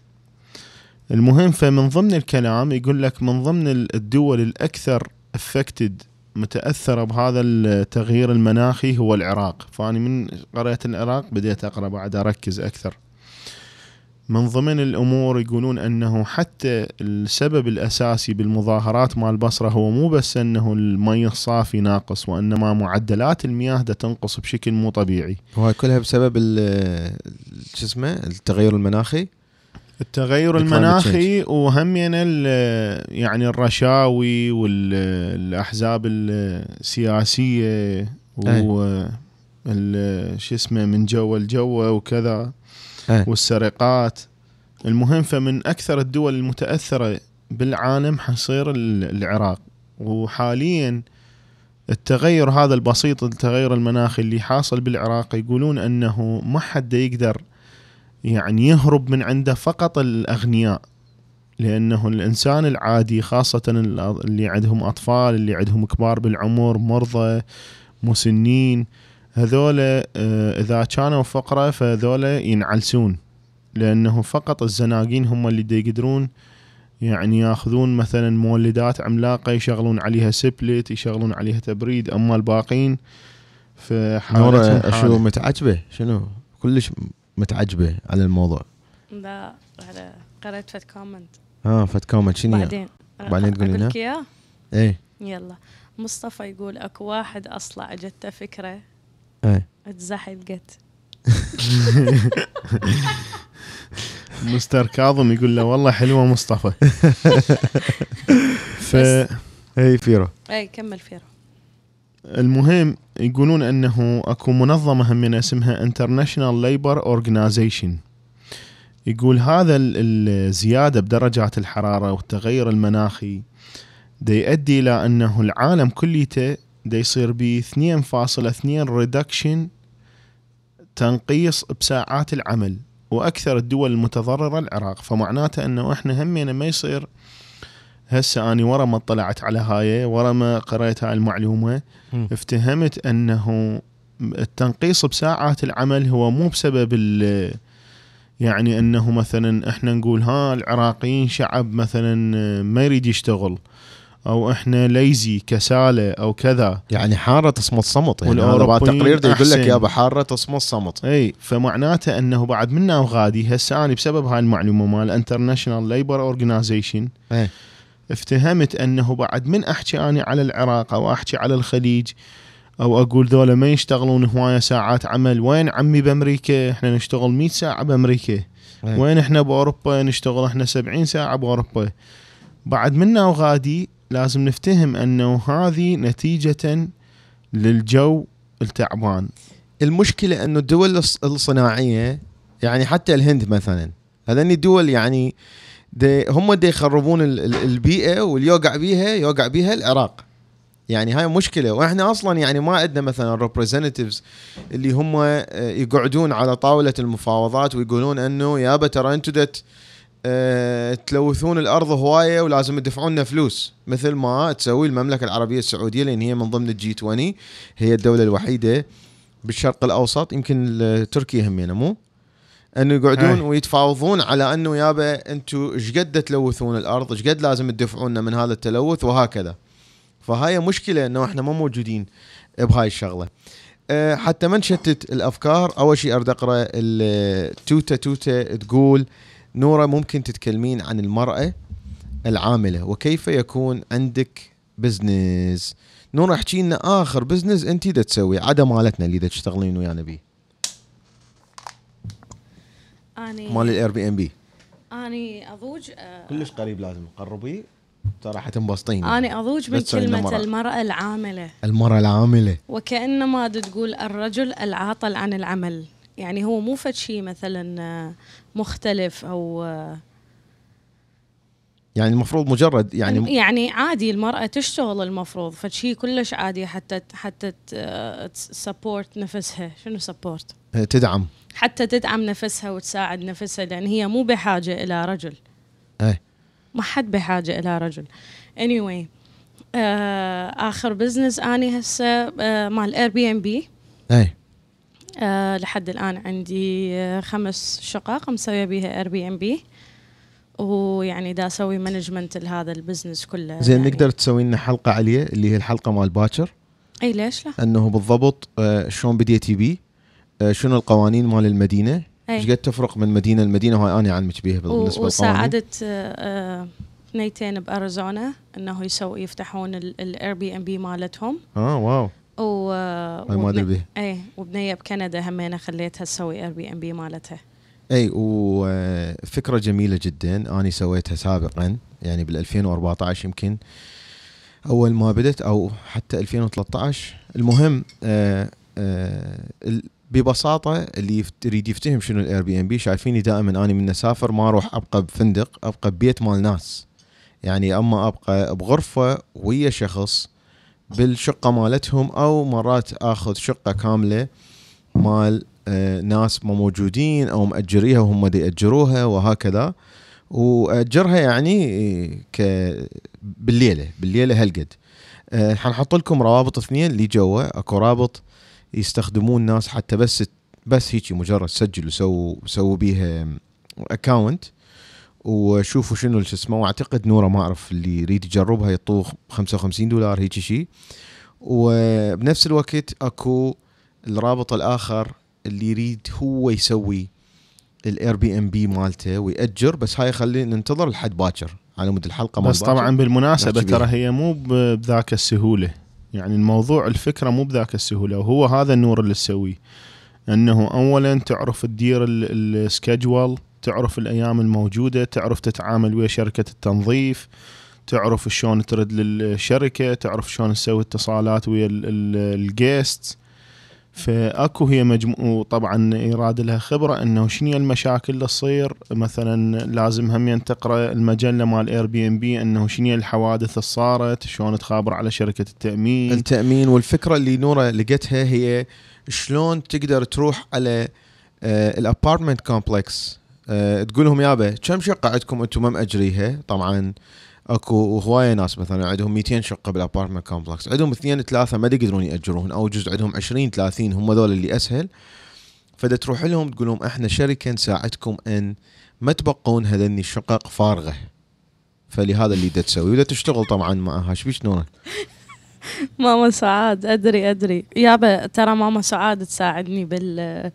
المهم فمن ضمن الكلام يقول لك من ضمن الدول الأكثر affected متأثرة بهذا التغيير المناخي هو العراق، فاني من قريت العراق بديت أقرأ بعد أركز أكثر. من ضمن الأمور يقولون أنه حتى السبب الأساسي بالمظاهرات مال البصره هو مو بس أنه المي الصافي ناقص وإنما معدلات المياه دا تنقص بشكل مو طبيعي. وهاي كلها بسبب ال- شو اسمه؟ التغير المناخي؟ التغير المناخي وهمين ال- يعني الرشاوي والأحزاب السياسية و شو اسمه من جو الجو وكذا. أي. والسرقات. المهم فمن أكثر الدول المتأثرة بالعالم حيصير ال- العراق. وحاليا التغير هذا البسيط التغير المناخي اللي حاصل بالعراق يقولون أنه ما حد يقدر يعني يهرب من عنده فقط الأغنياء. لأنه الإنسان العادي خاصة ال- اللي عندهم أطفال اللي عندهم كبار بالعمر مرضى مسنين هذول آه، إذا كانوا فقراء فهذول ينعلسون لأنه فقط الزناقين هم اللي يقدرون يعني ياخذون مثلا مولدات عملاقة يشغلون عليها split يشغلون عليها تبريد اما الباقين في حالتهم نورة شو. متعجبة؟ شنو؟ كلش متعجبة على الموضوع. لا هذا قريت فت كومنت ها فت comment شنو؟ بعدين بعدين تقول لنا؟ إيه. يلا. مصطفى يقول أكو واحد اصلع جته فكرة إيه تزحلقت مستر كاظم يقول له والله حلوة مصطفى. [laughs] إيه فيرو. اي كمل فيرو. فالمهم يقولون انه اكو منظمة همنا اسمها International Labour Organization يقول هذا ال- الزياده بدرجات الحرارة والتغير المناخي. دا يؤدي إلى أنه العالم كليته دا يصير ب 2.2 ريدكشن تنقيص بساعات العمل وأكثر الدول المتضررة العراق. فمعناته إنه إحنا همنا ما يصير هسه أني ورا ما اطلعت على هاي ورا ما قريت هاي المعلومة. مم. افتهمت إنه التنقيص بساعات العمل هو مو بسبب ال يعني إنه مثلا إحنا نقول ها العراقيين شعب مثلا ما يريد يشتغل. أو إحنا lazy كسالة أو كذا يعني حارة تصمط صمط يعني هذا تقرير يقول لك. يابا حارة تصمط صمط إي فمعناته إنه بعد منا وغادي هسه اني بسبب هاي المعلومة مال International Labor Organization. افتهمت إنه بعد من أحكي اني على العراق أو أحكي على الخليج أو أقول ذولا ما يشتغلون هواية ساعات عمل وين عمي بأمريكا إحنا نشتغل 100 ساعة بأمريكا. وين إحنا بأوروبا نشتغل إحنا 70 ساعة بأوروبا بعد منا وغادي لازم نفتهم أنه هذه نتيجة للجو التعبان. المشكلة أنه الدول الص- الصناعية يعني حتى الهند مثلا هذني الدول يعني دي هم دي يخربون ال- ال- البيئة واللي يوقع بيها يوقع بيها العراق. يعني هاي مشكلة. وإحنا أصلا يعني ما عندنا مثلا representatives اللي هم آه، يقعدون على طاولة المفاوضات ويقولون أنه يابا ترى أنتم آه، تلوثون الأرض هواية ولازم تدفعون لنا فلوس مثل ما تسوي المملكة العربية السعودية لأن هي من ضمن ال G 20 هي الدولة الوحيدة بالشرق الأوسط يمكن تركيا همينه مو؟ انه يقعدون هاي. ويتفاوضون على أنه يابا أنتم إيش قد تلوثون الأرض؟ إيش قد لازم تدفعون لنا من هذا التلوث وهكذا. فهاي مشكلة إنه إحنا ما موجودين بهاي الشغلة أه حتى ما نشتت الأفكار أول شيء اريد أقرأ التوته توته تقول نورة ممكن تتكلمين عن المرأة العاملة وكيف يكون عندك business نورة احكي لنا آخر business أنت دا تسوي عدا مالتنا اللي دا تشتغلين ويانا بيه اني مال ال Airbnb أني أضوج آه، كلش قريب لازم. قربي. ترى حتنبسطين أني أضوج من كلمة. المرأة. العاملة. المرأة العاملة. وكانما تقول الرجل العاطل عن العمل. يعني هو مو فد شيء مثلا آه، مختلف أو آه، يعني المفروض مجرد يعني يعني عادي المرأة تشتغل المفروض فشي كلش عادي حتى حتى support نفسها. شنو support تدعم. حتى تدعم نفسها وتساعد نفسها لأن هي مو بحاجة إلى رجل. إيه. ما حد بحاجة إلى رجل. Anyway آه آخر business أني هسه آه مال Airbnb إيه لحد الآن عندي آه خمس شقق مسوية بيها Airbnb ويعني دا أسوي management لهذا ال business كله. زين يعني. نقدر تسوي لنا حلقة عليه اللي هي الحلقة مال باكر إي ليش لا؟ أنه بالضبط آه، شلون بديتي بيه؟ آه، شنو القوانين مال المدينة؟ إيش اي قد تفرق من مدينة لمدينة؟ وهاي أنا أعلمك بيها بالنسبة للقوانين. وساعدت آه، آه، اثنيتين بأريزونا إنه يسوي يفتحون ال Airbnb مالتهم. آه wow. و ما أدري بيها اي وبنيه بكندا همينة خليتها تسوي Airbnb مالتها. إي وفكره جميلة جدا. أنا سويتها سابقا يعني بال 2014 يمكن. أول ما بدت أو حتى 2013 المهم آه آه ببساطة اللي يريد يفتهم شنو ال Airbnb شايفيني دائما اني من أسافر ما أروح أبقى بفندق أبقى ببيت مال ناس. يعني أما أبقى بغرفة ويا شخص بالشقة مالتهم أو مرات آخذ شقة كاملة مال آه، ناس ما موجودين أو مأجريها وهم دي يأجروها وهكذا. وأجرها يعني ك بالليلة بالليلة هالقد. آه، حنحط لكم روابط اثنين اللي جوا. أكو رابط يستخدمون الناس حتى بس بس هيك مجرد سجلوا سووا سووا بيها اكاونت وشوفوا شنو شو اسمه واعتقد نوره ما أعرف اللي يريد يجربها يطوخ 55 دولار هيك شيء وبنفس الوقت أكو الرابط الآخر اللي يريد هو يسوي ال Airbnb مالته ويأجر بس هاي خلينا ننتظر لحد باكر. على مود الحلقة بس. طبعا بالمناسبة. ترى هي مو بذاك السهولة. يعني الموضوع الفكرة مو بذاك السهولة وهو هذا النور اللي تسويه. أنه اولا تعرف تدير ال- ال schedule تعرف الأيام الموجودة تعرف تتعامل ويا شركة التنظيف تعرف شلون ترد للشركة تعرف شلون تسوي اتصالات ويا ال guest فأكو هي مجموع طبعا يراد لها خبرة إنه شنو المشاكل اللي تصير؟ مثلا لازم هم تقرا المجلة مال Airbnb إنه شنو الحوادث اللي صارت شلون تخابر على شركة التأمين. التأمين والفكرة اللي نورة لقتها هي شلون تقدر تروح على ال apartment complex تقول لهم يابا كم شقة عندكم أنتم؟ ما مأجريها. طبعا أكو هواية ناس مثلا عندهم 200 شقة بال apartment complex. عندهم اثنين ثلاثة ما يقدرون ياجرون أو جزء عندهم 20 30 هم ذول اللي أسهل. فدا تروح لهم تقول لهم إحنا شركة نساعدكم أن ما تبقون هذني الشقق فارغة. فلهذا اللي دا تسوي. ودا تشتغل طبعا معها إيش بيش نوره ماما سعاد أدري أدري. يابا ترى ماما سعاد تساعدني بال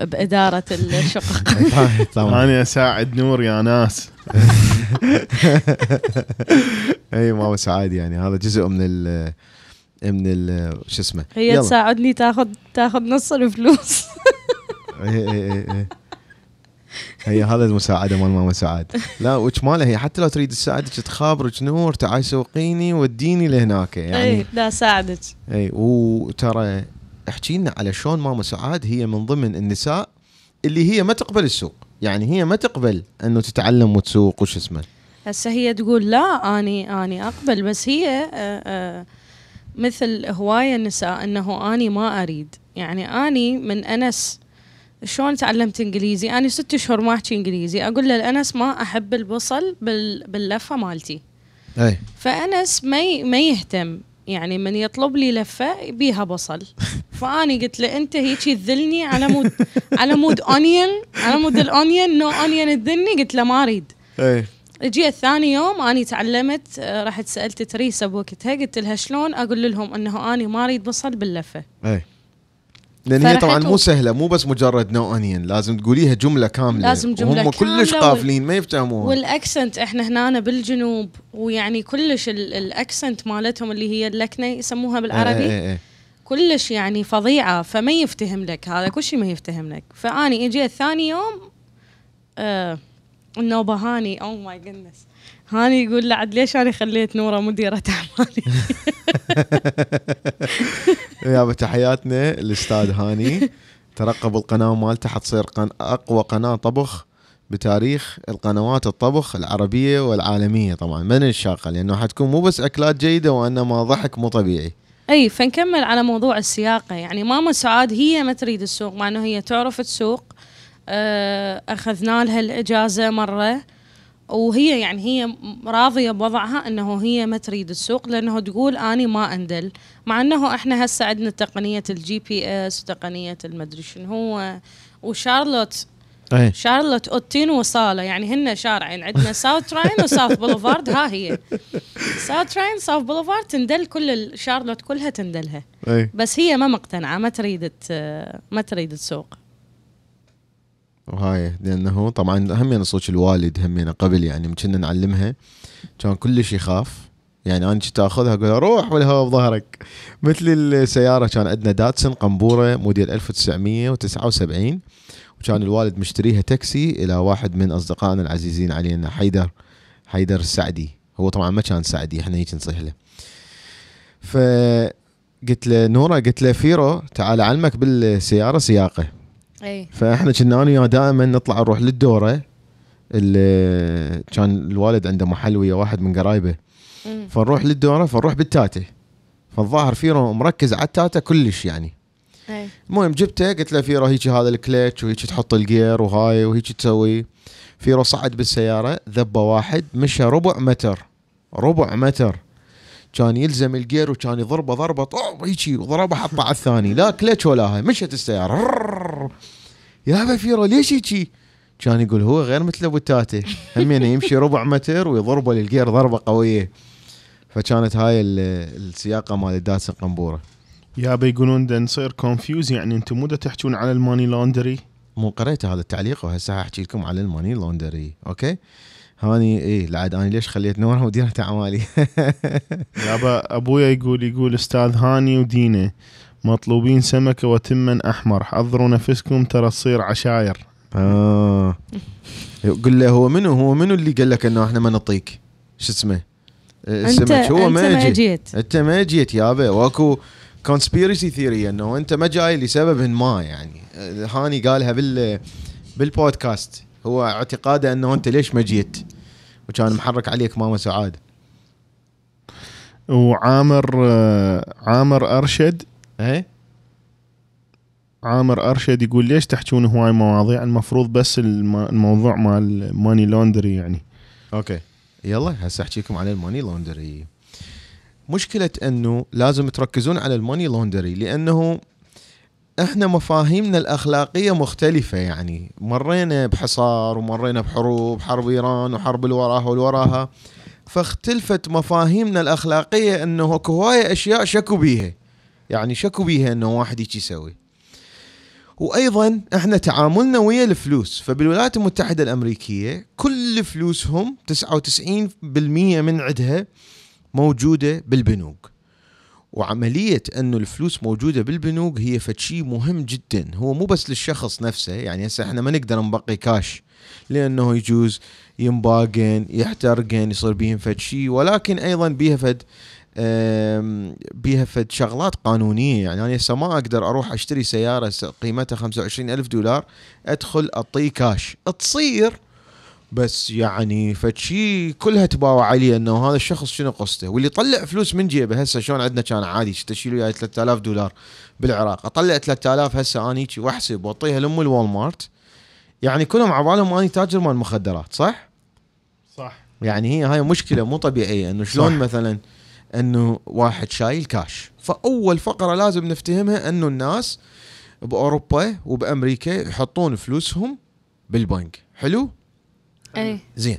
بإدارة الشقق. [laughs] طبعا [laughs] أنا اساعد نور يا ناس. [laughs] أي ماما سعاد يعني. هذا جزء من ال من ال شو اسمه؟ هي يلا. تساعدني تاخذ تاخذ نص الفلوس. اي اي اي اي هي هذا المساعدة مال ماما سعاد لا وش مالها هي؟ حتى لو تريد تساعدك تخابرك نور تعال سوقيني وديني لهناك يعني. اي لا ساعدك. اي وترى احكي لنا على شلون ماما سعاد هي من ضمن النساء اللي هي ما تقبل تسوق. يعني هي ما تقبل إنه تتعلم وتسوق وش اسمه. هسه هي تقول لا آني آني أقبل بس هي آه، آه، مثل هواية النساء إنه آني ما أريد. يعني آني من أنس شلون تعلمت إنجليزي؟ آني ست اشهر ما أحكي إنجليزي. أقول له الانس ما أحب البصل بال باللفة مالتي. أي. فأنس ما ما يهتم. يعني من يطلب لي لفة بيها بصل. [laughs] فأني قلت له أنت هيك تذلني على مود على مود onion على مود ال onion no onion تذلني قلت له ما أريد. اي جيت ثاني يوم أني تعلمت رحت سالت تريسا بوقتها قلت لها شلون؟ أقول لهم إنه أني ما أريد بصل باللفة. اي لأن هي طبعا مو سهلة مو بس مجرد no onion لازم تقوليها جملة كاملة. لازم جملة وهم كاملة كلش قافلين ما يفتهمون. وال accent إحنا هنا بالجنوب ويعني كلش ال- ال accent مالتهم اللي هي اللكنة يسموها بالعربي إيه إيه إيه. كلش يعني فظيعة فما يفتهم لك هذا كل شيء ما يفتهم لك. فأني اجيت ثاني يوم آه النوبه هاني oh my goodness هاني يقول لا عاد ليش أنا خليت نوره مديرة أعمالي؟ [laughs] يابا تحياتنا الاستاذ هاني. ترقبوا القناة مالته حتصير قن... أقوى قناة طبخ بتاريخ القنوات الطبخ العربية والعالمية طبعا. من الشاقه لأنه حتكون مو بس أكلات جيدة وإنما ضحك مو طبيعي. أي فنكمل على موضوع السياقة. يعني ماما سعاد هي ما تريد السوق مع إنه هي تعرف تسوق آه، أخذنا لها الإجازة مرة. وهي يعني هي راضية بوضعها إنه هي ما تريد السوق لأنه تقول أني ما أندل مع إنه إحنا هسه عندنا تقنية ال GPS وتقنية المدري شنو هو وشارلوت اي شارلوت أوتين وصالة يعني هن شارعين عندنا South Tryon و South Boulevard ها هي. South Tryon South Boulevard تندل كل شارلوت كلها تندلها. اي بس هي ما مقتنعة ما تريد ما تريد تسوق وهاي لأنه طبعا همين صوت الوالد همين قبل يعني كنا نعلمها. كان كلش يخاف يعني أنا كنت آخذها أقول روح والهواء بظهرك مثل السيارة كان عندنا داتسن قنبورة موديل 1979 وكان الوالد مشتريها تاكسي إلى واحد من أصدقائنا العزيزين علينا حيدر حيدر السعدي هو طبعا ما كان سعدي إحنا هيك نصيح له. فقلت له نورة قلت له فيرو تعال أعلمك بالسيارة سياقة. إي. فإحنا كنا أنا وياه دائما نطلع نروح للدورة اللي كان الوالد عنده محل ويا واحد من قرايبه. فنروح للدورة فنروح بالتاتة. فالظاهر فيرو مركز على التاتة كلش يعني. المهم جبته قلت له فيرو هيك هذا الكلتش وهيك تحط ال gear وهاي وهيك تسوي. فيرو صعد بالسيارة ذبه واحد مشى ربع متر ربع متر. كان يلزم ال gear وكان يضربه ضربة طوب هيجي وضربه حطه على الثاني. لا كلتش ولا هاي. مشت السيارة. يا ابا فيرو ليش هيجي؟ كان يقول هو غير مثل أبو تاتي. همين يمشي ربع متر ويضربه لل gear ضربة قوية. فكانت هاي ال- السياقة مال داتسن قنبوره يابا يقولون دا نصير confused يعني أنتم مو تحجون على ال money laundry مو قريت هذا التعليق وهسه احكي لكم على ال money laundry okay؟ هاني إيه لعد أنا ليش خليت نورة مديرة أعمالي؟ [laughs] يابا أبويا يقول يقول أستاذ هاني ودينا مطلوبين سمكة وتما أحمر حضروا نفسكم ترى تصير عشاير. آه. قل له هو منو؟ هو منو اللي قال لك إنه إحنا ما نعطيك شو اسمه؟ انت السمك هو أنت ما ما يجي جيت. أنت ما جيت يابا واكو conspiracy theory إنه أنت ما جاي لسبب ما يعني. هاني قالها بال بالبودكاست. هو اعتقاده أنه أنت ليش ما جيت؟ وكان محرك عليك ماما سعاد. وعامر عامر أرشد. إيه؟ عامر أرشد يقول ليش تحجون هواي مواضيع؟ المفروض بس الم- الموضوع مال money laundry يعني. okay. يلا هسه احكي لكم على ال money laundry. مشكلة أنه لازم تركزون على الماني لوندري لأنه إحنا مفاهيمنا الأخلاقية مختلفة يعني. مرينا بحصار ومرينا بحروب حرب إيران وحرب اللي وراها واللي وراها فاختلفت مفاهيمنا الأخلاقية إنه اكو هواية أشياء شكوا بيها. يعني شكوا بيها إنه واحد هيك يسوي. وأيضا إحنا تعاملنا ويا الفلوس. فبالولايات المتحدة الأمريكية كل فلوسهم 99% من عندها موجودة بالبنوك. وعملية انه الفلوس موجودة بالبنوك هي فد شيء مهم جدا. هو مو بس للشخص نفسه يعني هسه إحنا ما نقدر نبقي كاش لأنه يجوز ينباقن يحترقن يصير بيهم فد شيء ولكن أيضا بيها فد بيها فد شغلات قانونية. يعني أنا هسه ما أقدر أروح أشتري سيارة س- قيمتها 25 ألف دولار أدخل أعطيه كاش تصير بس يعني فشي كلها تباوع عليه إنه هذا الشخص شنو قصته؟ واللي يطلع فلوس من جيبه هسه شلون عندنا كان عادي تشيل وياي 3000 دولار بالعراق. أطلع 3000 هسه اني وأحسب وأعطيها لام الوالمارت. يعني كلهم عبالهم اني تاجر مال مخدرات صح؟ صح. يعني هي هاي مشكلة مو طبيعية إنه شلون صح. مثلا إنه واحد شايل كاش فأول فقرة لازم نفتهمها إنه الناس بأوروبا وبأمريكا يحطون فلوسهم بالبنك. حلو؟ اي زين.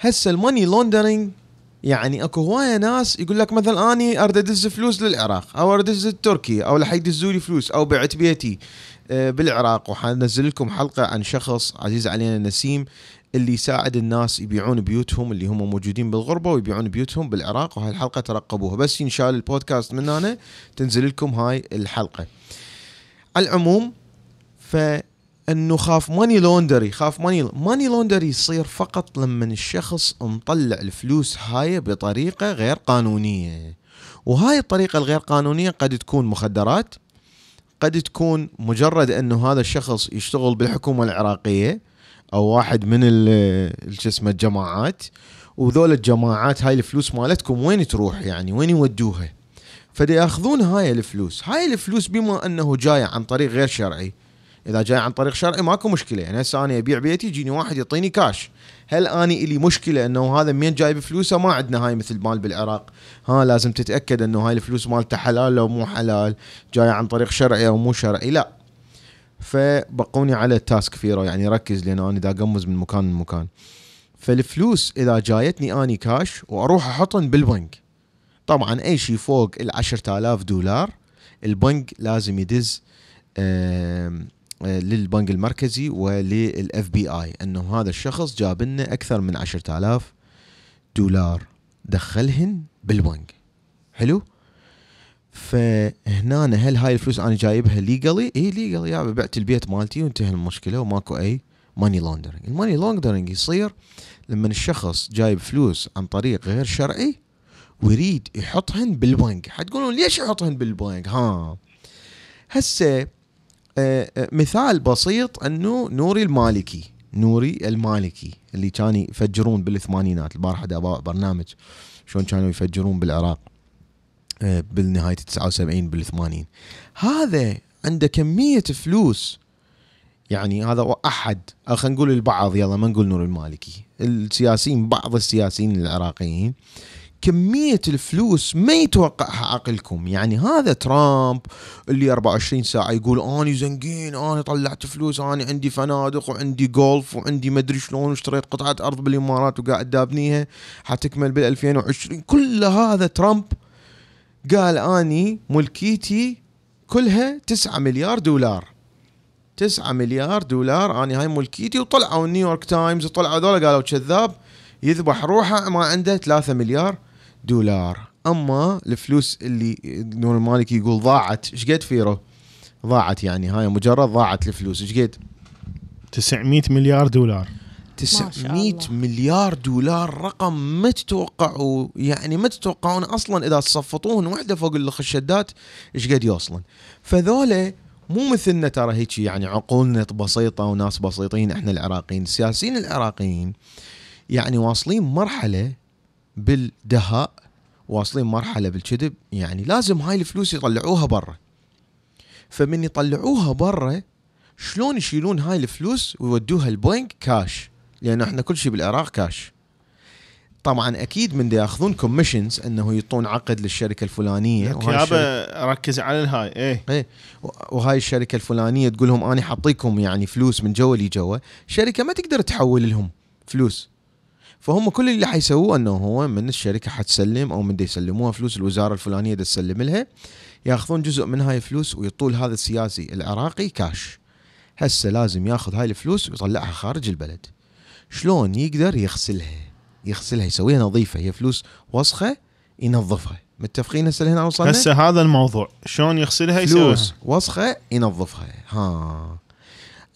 هسه ال money laundering يعني اكو هواية ناس يقول لك مثلا أني أريد أدز فلوس للعراق أو أريد أدز تركيا أو لح يدزوا لي فلوس أو بعت بيتي آه، بالعراق. وحنزل لكم حلقة عن شخص عزيز علينا نسيم اللي يساعد الناس يبيعون بيوتهم اللي هم موجودين بالغربة ويبيعون بيوتهم بالعراق وهاي الحلقة ترقبوها. بس ينشال البودكاست من هنا تنزل لكم هاي الحلقة. على العموم فانه خاف money laundry خاف money money laundry يصير فقط لما الشخص مطلع الفلوس هاي بطريقة غير قانونية. وهاي الطريقة الغير قانونية قد تكون مخدرات قد تكون مجرد أنه هذا الشخص يشتغل بالحكومة العراقية أو واحد من ال- شو اسمه الجماعات. وذول الجماعات هاي الفلوس مالتكم وين تروح يعني؟ وين يودوها؟ فدي ياخذون هاي الفلوس. هاي الفلوس بما أنه جاية عن طريق غير شرعي إذا جاي عن طريق شرعي ماكو مشكلة. يعني هسه أنا أبيع بيتي يجيني واحد يعطيني كاش هل أني إلي مشكلة إنه هذا منين جايب فلوسه؟ ما عندنا هاي مثل مال بالعراق. ها لازم تتأكد إنه هاي الفلوس مالته حلال لو مو حلال جاية عن طريق شرعي أو مو شرعي. لا. فبقوني على ال task فيرو يعني ركز لأن أنا دا أقمز من مكان لمكان. فالفلوس إذا جايتني أني كاش وأروح أحطن بالبنك. طبعا أي شيء فوق ال 10000 دولار البنك لازم يدز للبنك المركزي ولل FBI أنه هذا الشخص جاب لنا أكثر من 10000 دولار دخلهن بالبنك. حلو؟ فهنا هل هاي الفلوس أنا جايبها legally؟ اي legally يا بعت البيت مالتي وانتهى المشكلة وماكو أي money laundering، ال money laundering يصير لما الشخص جايب فلوس عن طريق غير شرعي ويريد يحطهن بالبنك، حتقولون ليش يحطهن بالبنك؟ ها. هسه مثال بسيط أنه نوري المالكي نوري المالكي اللي كانوا يفجرون بالثمانينات البارحة برنامج شلون كانوا يفجرون بالعراق آه، بالنهاية 79 بال80 هذا عنده كمية فلوس. يعني هذا أحد خلينا نقول البعض يلا ما نقول نور المالكي. السياسيين بعض السياسيين العراقيين. كمية الفلوس ما يتوقعها عقلكم. يعني هذا ترامب اللي 24 ساعة يقول اني زنقين أنا طلعت فلوس أنا عندي فنادق وعندي جولف وعندي مدري شلون واشتريت قطعة أرض بالإمارات وقاعد دابنيها حتكمل بال 2020 كل هذا ترامب قال أني ملكيتي كلها 9 مليار دولار. 9 مليار دولار أني هاي ملكيتي. وطلعوا ال New York Times وطلعوا هذول قالوا كذاب يذبح روحه ما عنده 3 مليار. دولار. أما الفلوس اللي نوري المالكي يقول ضاعت إيش قد فيرو؟ ضاعت يعني هاي مجرد ضاعت الفلوس إيش قد؟ 900 مليار دولار. شاء 900 الله. مليار دولار رقم ما تتوقعوا يعني ما تتوقعون أصلا إذا صفطوهن وحدة فوق الخشدات إيش قد يوصلن فذولا مو مثلنا ترى هيك يعني عقولنا بسيطة وناس بسيطين إحنا العراقيين السياسيين العراقيين يعني واصلين مرحلة بالدهاء واصلين مرحلة بالكذب. يعني لازم هاي الفلوس يطلعوها برا. فمن يطلعوها برا شلون يشيلون هاي الفلوس ويودوها البنك كاش لأن إحنا كل شيء بالعراق كاش طبعا أكيد من ياخذون commissions إنه يعطون عقد للشركة الفلانية. يابا ركز على الهاي. إيه. إيه. وهاي الشركة الفلانية تقول لهم أنا حاعطيكم يعني فلوس من جوا لي جوا شركة ما تقدر تحول لهم فلوس. فهم كل اللي حيسووه أنه هو من الشركة حتسلم أو من يسلموها فلوس الوزارة الفلانية تسلم لها ياخذون جزء من هاي الفلوس ويطول هذا السياسي العراقي كاش هسه لازم ياخذ هاي الفلوس ويطلعها خارج البلد. شلون يقدر يغسلها؟ يغسلها يسويها نظيفة هي فلوس وسخة ينظفها. متفقين هسه هنا وصلنا؟ هسه هذا الموضوع. شلون يغسلها يسويها؟ فلوس وسخة ينظفها. ها.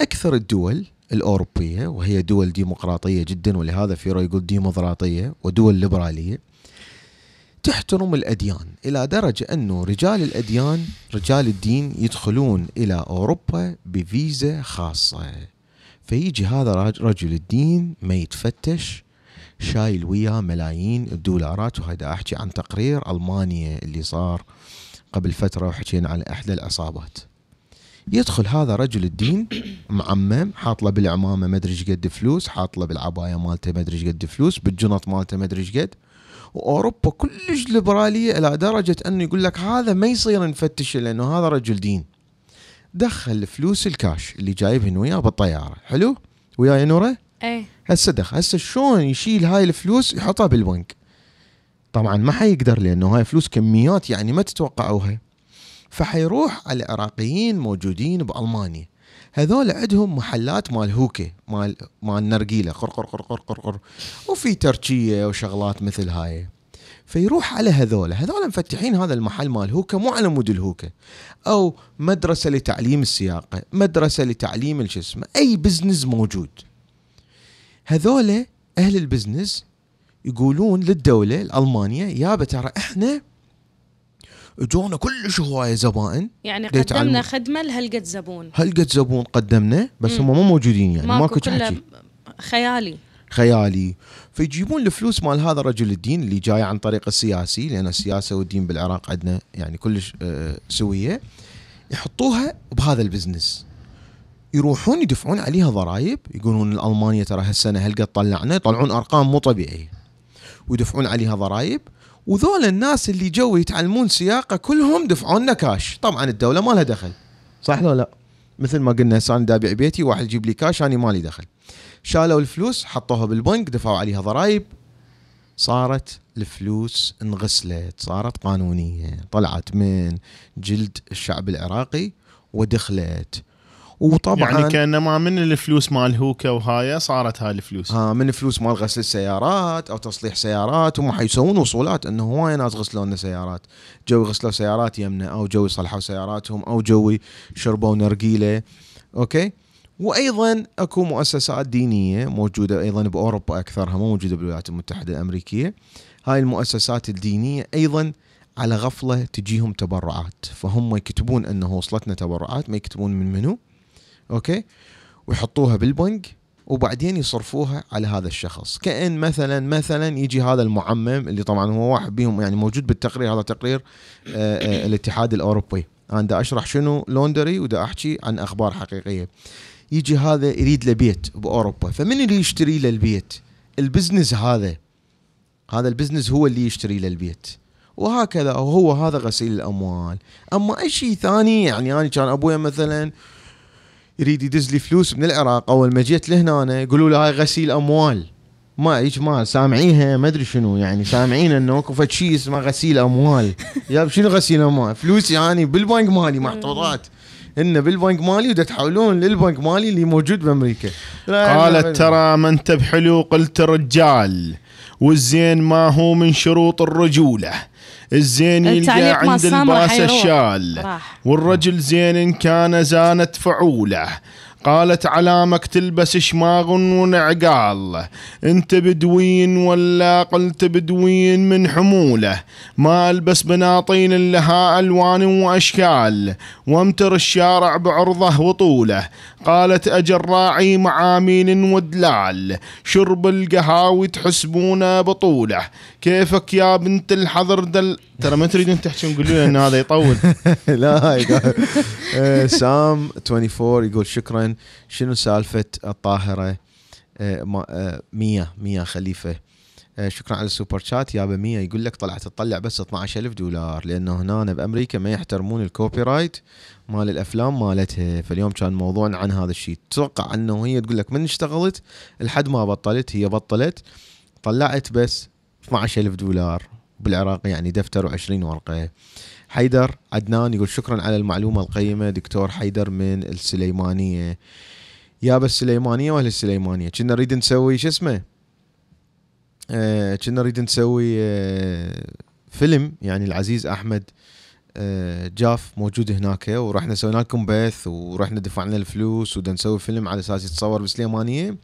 أكثر الدول الأوروبية وهي دول ديمقراطية جدا ولهذا فيرو يقول ديمقراطية ودول ليبرالية. تحترم الأديان إلى درجة أنه رجال الأديان رجال الدين يدخلون إلى أوروبا بفيزا خاصة. فيجي هذا رج- رجل الدين ما يتفتش شايل وياه ملايين الدولارات. وهذا أحكي عن تقرير ألمانيا اللي صار قبل فترة وحكينا عن إحدى العصابات. يدخل هذا رجل الدين معمم حاط له بالعمامة ما أدري إيش قد فلوس حاط له بالعباية مالته ما أدري إيش قد فلوس بالجنط مالته ما أدري إيش قد. وأوروبا كلش ليبرالية إلى درجة أنه يقول لك هذا ما يصير نفتشه لأنه هذا رجل دين. دخل فلوس الكاش اللي جايبهن وياه بالطيارة. حلو؟ وياي نورة؟ إيه. هسه دخل. هسه شلون يشيل هاي الفلوس يحطها بالبنك؟ طبعا ما حيقدر لأنه هاي فلوس كميات يعني ما تتوقعوها. فحيروح على العراقيين موجودين بألمانيا. هذول عندهم محلات مال hookah مال مال نرجيلة قر قر قر قر قر قر. وفي تركيا وشغلات مثل هاي. فيروح على هذول. هذول مفتحين هذا المحل مال hookah مو على مود ال hookah أو مدرسة لتعليم السياقه مدرسة لتعليم الشو اسمه أي business موجود. هذول أهل ال business يقولون للدولة الألمانية يابا ترى إحنا اجونا كلش هوايه زبائن. يعني. قدمنا خدمة لهالقد زبون. هل قد زبون قدمنا بس. هم مو موجودين يعني ماكو ماكو حكي خيالي. خيالي. فيجيبون الفلوس مال هذا الرجل الدين اللي جاي عن طريق السياسي لأن السياسة والدين بالعراق عندنا يعني كلش آه، سوية. يحطوها بهذا ال business. يروحون يدفعون عليها ضرائب يقولون الالمانيا ترى هالسنة هل قد طلعنا يطلعون أرقام مو طبيعية. ويدفعون عليها ضرائب وذول الناس اللي جو يتعلمون سياقة كلهم دفعوا لنا كاش طبعا الدولة ما لها دخل. صح لو لا؟ مثل ما قلنا أنا دا ابيع بيتي واحد يجيب لي كاش أنا مالي دخل. شالوا الفلوس حطوها بالبنك دفعوا عليها ضرائب. صارت الفلوس انغسلت صارت قانونية. طلعت من جلد الشعب العراقي ودخلت. وطبعا يعني كأنما من الفلوس مال hookah وهاي صارت هاي الفلوس. ها من فلوس مال غسل السيارات أو تصليح سيارات هم حيسوون وصولات إنه هواي ناس غسلوا لنا سيارات. جو غسلوا سيارات يمنا أو جو يصلحوا سياراتهم أو جو شربوا نرجيلة. أوكي؟ وأيضا أكو مؤسسات دينية موجودة أيضا بأوروبا أكثرها مو موجودة بالولايات المتحدة الأمريكية. هاي المؤسسات الدينية أيضا على غفلة تجيهم تبرعات. فهم يكتبون إنه وصلتنا تبرعات ما يكتبون من منو. أوكي؟ ويحطوها بالبنك وبعدين يصرفوها على هذا الشخص. كأن مثلا مثلا يجي هذا المعمم اللي طبعا هو واحد بيهم يعني موجود بالتقرير هذا تقرير آه، آه، الاتحاد الأوروبي. أنا دا أشرح شنو laundry ودا أحكي عن أخبار حقيقية. يجي هذا يريد له بيت بأوروبا. فمن اللي يشتري له البيت؟ ال business هذا. هذا ال business هو اللي يشتري له البيت. وهكذا وهو هذا غسيل الأموال. أما أي شيء ثاني يعني أنا كان ابويا مثلا يريد يدز لي فلوس من العراق اول ما جيت لهنا أنا يقولوا له هاي غسيل أموال. ما هيك ما سامعينها؟ ما أدري شنو يعني. سامعين إنه اكو شيء اسمه غسيل أموال. [laughs] يا شنو غسيل أموال؟ فلوسي يعني بالبنك مالي محطوطات. إن بالبنك مالي ودا تحولون للبنك مالي اللي موجود بأمريكا. قالت ترى ما انت بحلو قلت رجال. والزين ما هو من شروط الرجولة. الزين يلقى عند الباس. الشال. راح. والرجل زين إن كان زانت فعوله. قالت علامك تلبس شماغ ونعقال. انت بدوين ولا قلت بدوين من حموله. ما ألبس بناطيل لها ألوان وأشكال. وامتر الشارع بعرضه وطوله. قالت أجل راعي معامين ودلال شرب القهاوي تحسبونه بطوله. كيفك يا بنت الحضر دل؟ ترى ما تريدون تحكون قولوا لي إن هذا يطول. [laughs] لا آه، سام 24 يقول شكرا. شنو سالفة الطاهرة؟ آه، ما- آه، مية خليفة. شكرا على السوبر شات. يابا مية يقول لك طلعت تطلع بس 12000 دولار لأنه هنا بأمريكا ما يحترمون الكوبي رايت مال الأفلام مالتها. فاليوم كان موضوع عن هذا الشيء. تتوقع أنه هي تقول لك من اشتغلت؟ لحد ما بطلت هي بطلت. طلعت بس 12000 دولار. بالعراق يعني دفتر و20 ورقة. حيدر عدنان يقول شكرا على المعلومة القيمة. دكتور حيدر من السليمانية. يابا السليمانية ولا السليمانية. كنا نريد نسوي شو اسمه؟ آه، كنا نريد نسوي آه، فيلم يعني العزيز أحمد آه، جاف موجود هناك. ورحنا سوينا لكم بث ورحنا دفعنا الفلوس ودا نسوي فيلم على أساس يتصور بالسليمانيه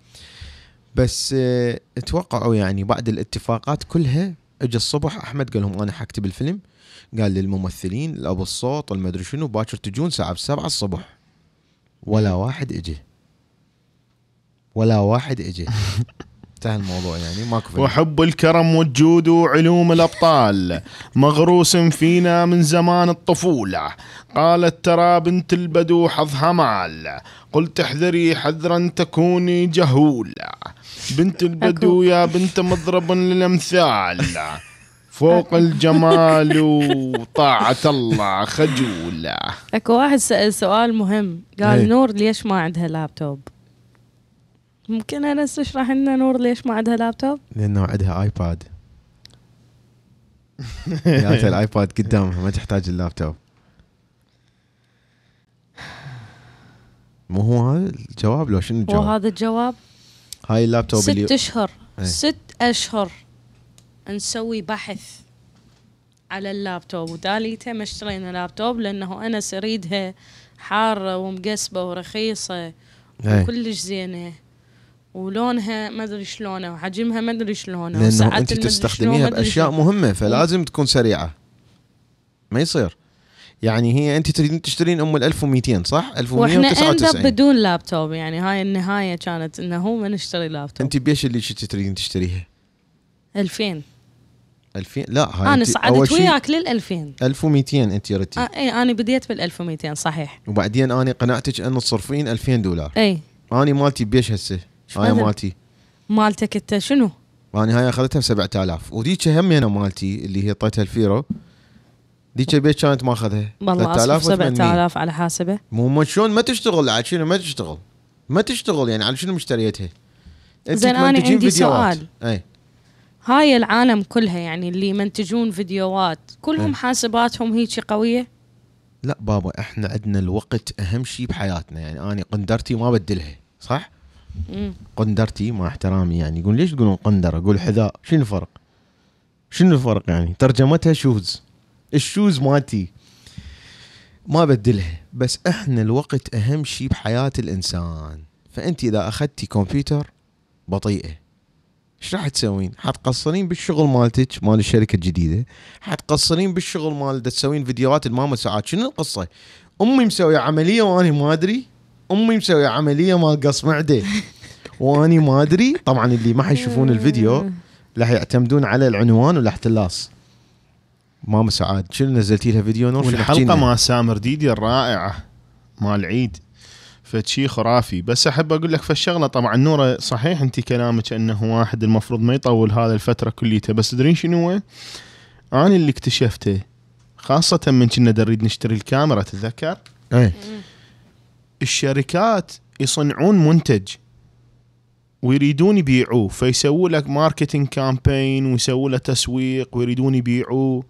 بس آه، اتوقعوا يعني بعد الاتفاقات كلها اجى الصبح أحمد قال لهم أنا حكتب الفيلم. قال للممثلين ابو الصوت المدري شنو باكر تجون ساعه 7 الصبح. ولا واحد اجى ولا واحد اجى [laughs] انتهى الموضوع يعني ماكو فيلم. وحب الكرم والجود وعلوم الأبطال مغروس فينا من زمان الطفولة. قالت ترى بنت البدو حظها مال. قلت احذري حذرا تكوني جهولة. بنت البدو يا بنت مضرب للأمثال. فوق الجمال وطاعة الله خجولة. أكو واحد سأل سؤال مهم. قال إيه. نور ليش ما عندها لابتوب؟ ممكن أنا تشرح لنا نور ليش ما عندها لابتوب؟ لأنه عندها iPad جاتها ال iPad قدامها ما تحتاج اللابتوب مو هو هذا الجواب لو شنو الجواب؟ وهذا الجواب هاي اللابتوب ست أشهر إيه. ست أشهر نسوي بحث على اللابتوب وداليته ما اشترينا لابتوب لأنه أنا اريدها حارة ومقسبة ورخيصة إيه. وكلش زينة ولونها ما أدري شلونه وحجمها ما أدري شلونه لأنه أنت تستخدميها بأشياء. مهمة فلازم تكون سريعة. ما يصير. يعني هي أنت تريدين تشترين أم ال 1200 صح؟ وإحنا اند 1199 بدون لابتوب يعني هاي النهاية كانت إنه ما نشتري لابتوب. أنت بيش اللي شتي تريدين تشتريها؟ 2000 2000 لا هاي أنا صعدت وياك لل 2000 1200 أنت ردتي آه اي أنا بديت بال 1200 صحيح. وبعدين أنا قنعتك أن تصرفين 2000 دولار. اي أنا مالتي بيش هسه؟ هاي؟ مالتي مالتك أنت شنو؟ أنا هاي أخذتها ب 7000 وذيك هم أنا مالتي اللي هي طيتها الفيرو ذيك بيش كانت ماخذها والله أصرف 3800. 7000 على حاسبه مو شلون ما تشتغل على شنو ما تشتغل ما تشتغل يعني على شنو مشتريتها زين، تمنتجين عندي. سؤال. أي هاي العالم كلها يعني اللي يمنتجون فيديوهات كلهم إيه. حاسباتهم هيجي قوية لا بابا إحنا عندنا الوقت أهم شيء بحياتنا يعني أنا قندرتي ما بدلها صح. قندرتي مع احترامي يعني. يقول ليش تقولون قندرة؟ أقول حذاء. شنو الفرق؟ شنو الفرق يعني؟ ترجمتها shoes ال shoes مالتي ما بدلها بس إحنا الوقت اهم شيء بحياة الإنسان. فأنت إذا أخذتي كمبيوتر بطيئة. إيش راح تسوين؟ حتقصرين بالشغل مالتك مال الشركة الجديدة، حتقصرين بالشغل مال تسوين فيديوهات الماما ساعات، شنو القصة؟ أمي مسوية عملية وأنا ما أدري، أمي مسوية عملية مال قص معدة. وأني ما أدري، طبعا اللي ما حيشوفون الفيديو راح يعتمدون على العنوان والاحتلاص. ماما سعاد شنو نزلتي لها فيديو نور؟ شنو والحلقة؟ مع سامر ديدي الرائعة مال عيد. فشي خرافي. بس أحب أقول لك فالشغلة طبعا نورة صحيح انت كلامك أنه واحد المفروض ما يطول هذا الفترة كليتها بس تدرين شنو هو؟ أنا اللي اكتشفته خاصة من كنا نريد نشتري الكاميرا تتذكر؟ إيه. الشركات يصنعون منتج ويريدون يبيعوه فيسووا لك marketing campaign ويسووا له تسويق ويريدون يبيعوه.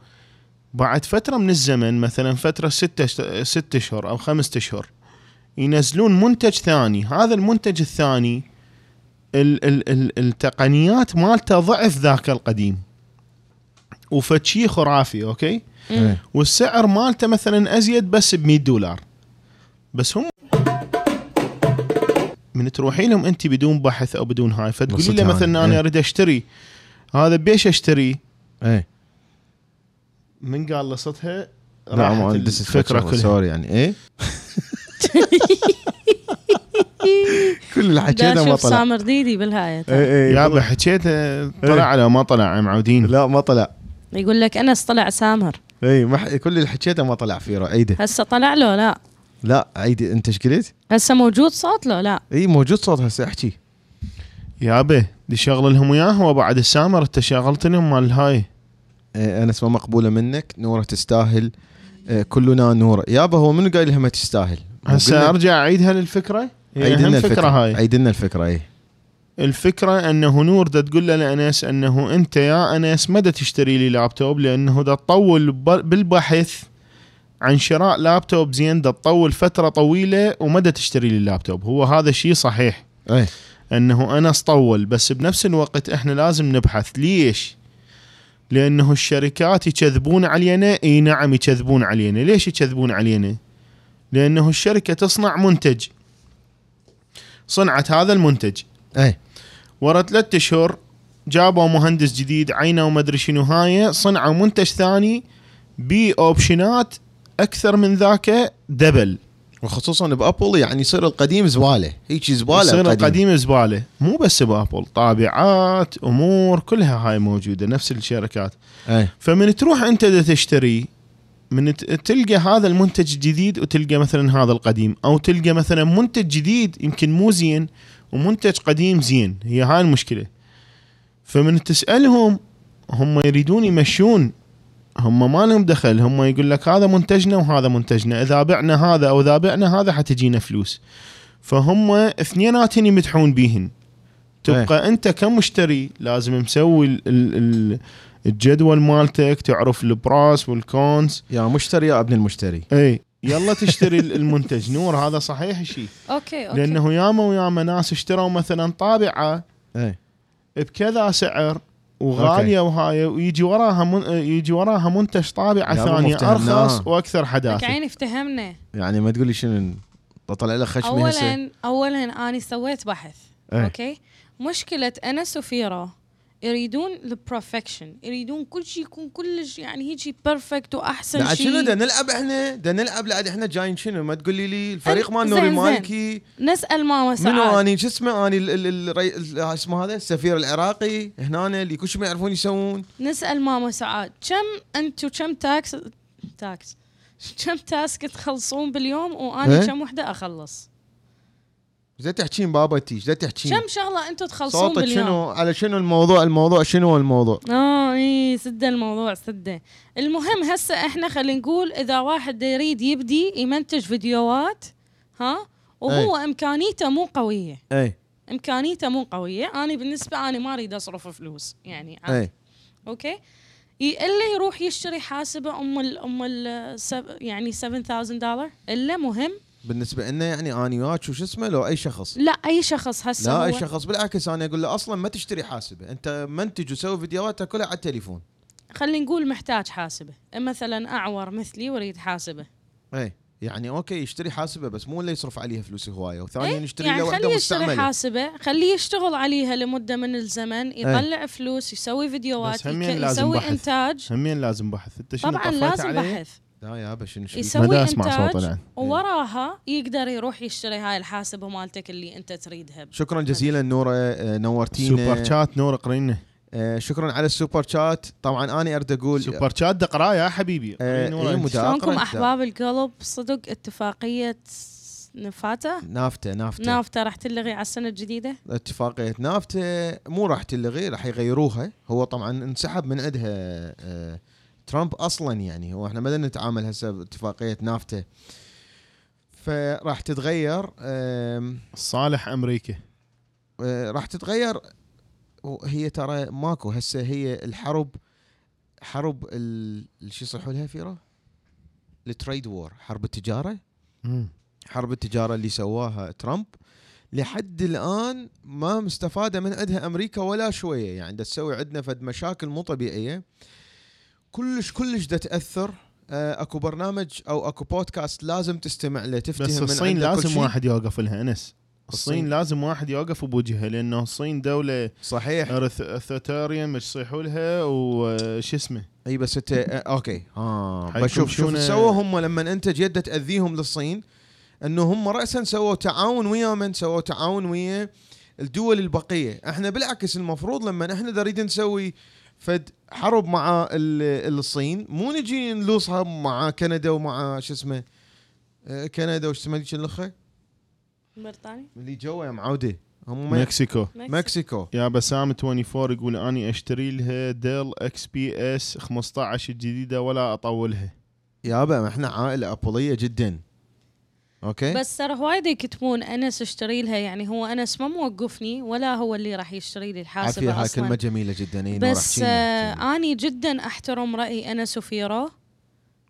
بعد فترة من الزمن مثلا فترة ستة ست اشهر أو خمسة اشهر ينزلون منتج ثاني. هذا المنتج الثاني ال ال ال التقنيات مالته ضعف ذاك القديم. وفتشي خرافي أوكي؟ إيه. والسعر مالته مثلا أزيد بس ب 100 دولار. بس هم من تروحين لهم انت بدون بحث أو بدون هاي فتقولي له مثلا هاي. أنا إيه. أريد أشتري هذا بيش أشتري؟ إيه. من قال لصتها لا راحت الفكرة كلها. sorry يعني إيه؟ [laughs] كل اللي حكيته ما طلع. سامر ديدي بالهاية. إيه إيه يابا حكيت طلع لو ما طلع معودين لا ما طلع. يقول لك أنس طلع سامر. اي كل اللي حكيته ما طلع فيه عيده هسه طلع له؟ لا. لا عيدي انت إيش قلت؟ هسه موجود صوت؟ له لا. إي موجود صوت هسه احكي. يابا دي شغل لهم وياه وبعد السامر أنت شغلت لهم مال هاي؟ إيه أنا اسمه مقبولة منك نورة تستاهل. إيه كلنا نورة. يابا هو منو قايل لها ما تستاهل هسه أرجع أعيدها للفكرة؟ عيد لنا الفكرة فكرة هاي. عيد لنا الفكرة إي. الفكرة أنه نور دا تقول له لانس أنه أنت يا انس ما دا تشتري لي لابتوب لأنه دا تطول بالبحث. عن شراء لابتوب زين دا تطول فترة طويلة وما دا تشتري لي اللابتوب. هو هذا شيء صحيح. أي. إنه انس طول بس بنفس الوقت إحنا لازم نبحث. ليش؟ لأنه الشركات يكذبون علينا إي نعم يكذبون علينا. ليش يكذبون علينا؟ لأنه الشركة تصنع منتج. صنعت هذا المنتج. أي. ورا ثلاثة أشهر جابوا مهندس جديد عينه وما أدري شنو هاي صنعوا منتج ثاني بأوبشنات أكثر من ذاك دبل. وخصوصا بأبل يعني يصير القديم زبالة. هيك زبالة يصير القديم, القديم زبالة. مو بس بأبل طابعات أمور كلها هاي موجودة نفس الشركات. أي. فمن تروح أنت دا تشتري من تلقى هذا المنتج الجديد وتلقى مثلا هذا القديم. أو تلقى مثلا منتج جديد يمكن مو زين ومنتج قديم زين. هي هاي المشكلة. فمن تسألهم هم يريدون يمشون هم ما لهم دخل هم يقول لك هذا منتجنا وهذا منتجنا إذا بعنا هذا أو إذا بعنا هذا حتجينا فلوس. فهم اثنيناتهم يمدحون بيهن. تبقى أنت كمشتري لازم مسوي ال- ال- ال- الجدول مالتك تعرف ال pros وال cons يا مشتري يا ابن المشتري. اي يلا تشتري ال- المنتج. [laughs] نور هذا صحيح شيء okay okay. لأنه ياما وياما ناس اشتروا مثلا طابعة اي بكذا سعر وغالية وهاي ويجي وراها من يجي وراها منتج طابعه ثانية. أرخص وأكثر لك حداثة. عيني افتهمنا يعني ما تقولي شنو طلع له خشمي هسه؟ اولا اولا اني سويت بحث إيه. okay؟ مشكلة انس وفيرا يريدون ال perfection يريدون كل شيء يكون كلش يعني هيجي perfect وأحسن شيء شنو دا نلعب إحنا؟ دا نلعب بعد إحنا جايين شنو؟ ما تقولي لي الفريق مال نوري. مالكي نسأل ماما سعاد منو أني؟ شو اسمه؟ أني اسمه هذا؟ السفير العراقي هنا اللي كل شيء ما يعرفون يسوون. نسأل ماما سعاد كم أنتم كم تاكس؟ تاكس. كم تاسك تخلصون باليوم؟ واني إيه؟ كم وحدة أخلص؟ إيش تحكين بابا تي إيش تحكين. كم شغلة أنتم تخلصون صوتك باليوم. شنو؟ على شنو الموضوع؟ الموضوع شنو الموضوع؟ آه إي سدة الموضوع سدة. المهم هسه إحنا خلينا نقول إذا واحد يريد يبدي يمنتج فيديوهات ها؟ وهو إمكانيته مو قوية. إي. إمكانيته مو قوية. أنا بالنسبة أنا ما أريد أصرف فلوس يعني عادي. إي. okay؟ إلا يروح يشتري حاسبة أم ال أم ال يعني 7000 دولار إلا مهم بالنسبة لنا يعني اني وياك وش اسمه؟ لو أي شخص. لا أي شخص هسه لا هو اي شخص. بالعكس أنا أقول له أصلا ما تشتري حاسبة. أنت منتج وسوي فيديوهاتك كلها على التليفون. خلينا نقول محتاج حاسبة. مثلا أعور مثلي ويريد حاسبة. اي يعني okay يشتري حاسبة بس مو اللي يصرف عليها فلوس هواية. وثانيا إيه؟ يشتري يعني له وحدة خليه يشتري حاسبة. خليه يشتغل عليها لمدة من الزمن يطلع فلوس يسوي فيديوهات بس همين يك- لازم يسوي بحث. إنتاج. همين لازم بحث. أنت شنو طبعا لازم عليه؟ بحث. لا يا شو يسوي ما دا أسمع صوته انتاج الان ووراها يقدر يروح يشتري هاي الحاسبة مالتك اللي أنت تريدها. شكرا جزيلا نورة آه، نورتينا super chat نور قرينا آه، شكرا على ال super chat. طبعا أنا أريد أقول super chat ده قراية يا حبيبي. آه، إيه، شلونكم أحباب القلب؟ صدق اتفاقية نفاتا؟ نافته نافته نافتا راح تلغي على السنة الجديدة؟ اتفاقية. نافته مو راح تلغي راح يغيروها. هو طبعا انسحب من عندها آه، ترامب أصلا يعني هو إحنا ما نتعامل هسه باتفاقية نافته فراح تتغير صالح أمريكا آه، راح تتغير. هي ترى ماكو هسه هي الحرب حرب شو يصيحوا لها فيرا؟ ال trade war حرب التجارة. حرب التجارة اللي سواها ترامب. لحد الآن ما مستفادة من عندها أمريكا ولا شوية يعني تسوي عندنا فد مشاكل مو طبيعية. كلش كلش دا تأثر. آه، أكو برنامج أو أكو بودكاست لازم تستمع له تفتهم بس من الصين لازم. واحد يوقف لها انس الصين الصين. لازم واحد يوقف بوجهها لأنه الصين دولة صحيح. authoritarian مش يصيحوا لها وش اسمه؟ أي بس أنت آه، okay. حيكون بشوف شوف شونا- سووا هم لما أنت جده تأذيهم للصين إنه هم راسا سووا تعاون ويا من سووا تعاون ويا الدول البقية. إحنا بالعكس المفروض لما إحنا نريد نسوي فد حرب مع ال- الصين. مو نجي نلوصها مع كندا ومع شو اسمه آه، كندا وش اسمه ذيك الاخه بريطانيا؟ اللي جوا يا معوده هم Mexico. Mexico. يا بسام 24 يقول أني أشتري لها Dell XPS 15 الجديده ولا أطولها. يابا ما إحنا عائلة أبولية جدا. أوكي بس ترى وايد يكتبون أنس اشتري لها يعني هو أنس ما موقفني ولا هو اللي راح يشتري لي الحاسبة هاي أصلا كلمة جميلة جدا نور بس. آه أني جدا أحترم رأي أنس وفيرا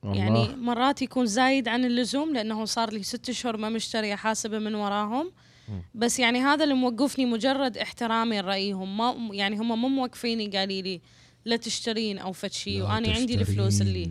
والله. يعني مرات يكون زايد عن اللزوم لأنه صار لي ست أشهر ما مشتريه حاسبة من وراهم. بس يعني هذا اللي موقفني مجرد احترامي لرأيهم ما يعني هم مو موقفيني قالي لي لا تشترين أو فد شيء وأنا عندي الفلوس اللي.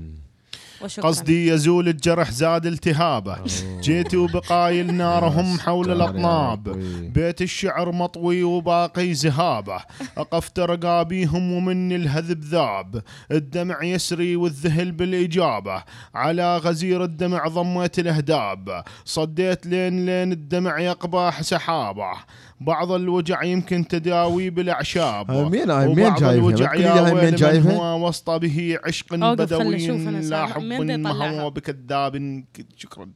وشكرا. قصدي يزول الجرح زاد التهابه. جيتي وبقايل نارهم حول الأطناب. بيت الشعر مطوي وباقي زهابه. أقفت رقابيهم ومني الهذب ذاب. الدمع يسري والذهل بالإجابة. على غزير الدمع ضميت الأهداب. صديت لين لين الدمع يقبح سحابه. بعض الوجع يمكن تداوي بالأعشاب هاي مين هاي مين وبعض جايبها؟ مين جايبها؟ هو وسط به عشق بدوي لا. حب يطلعها؟ مهوى بكذاب شكرا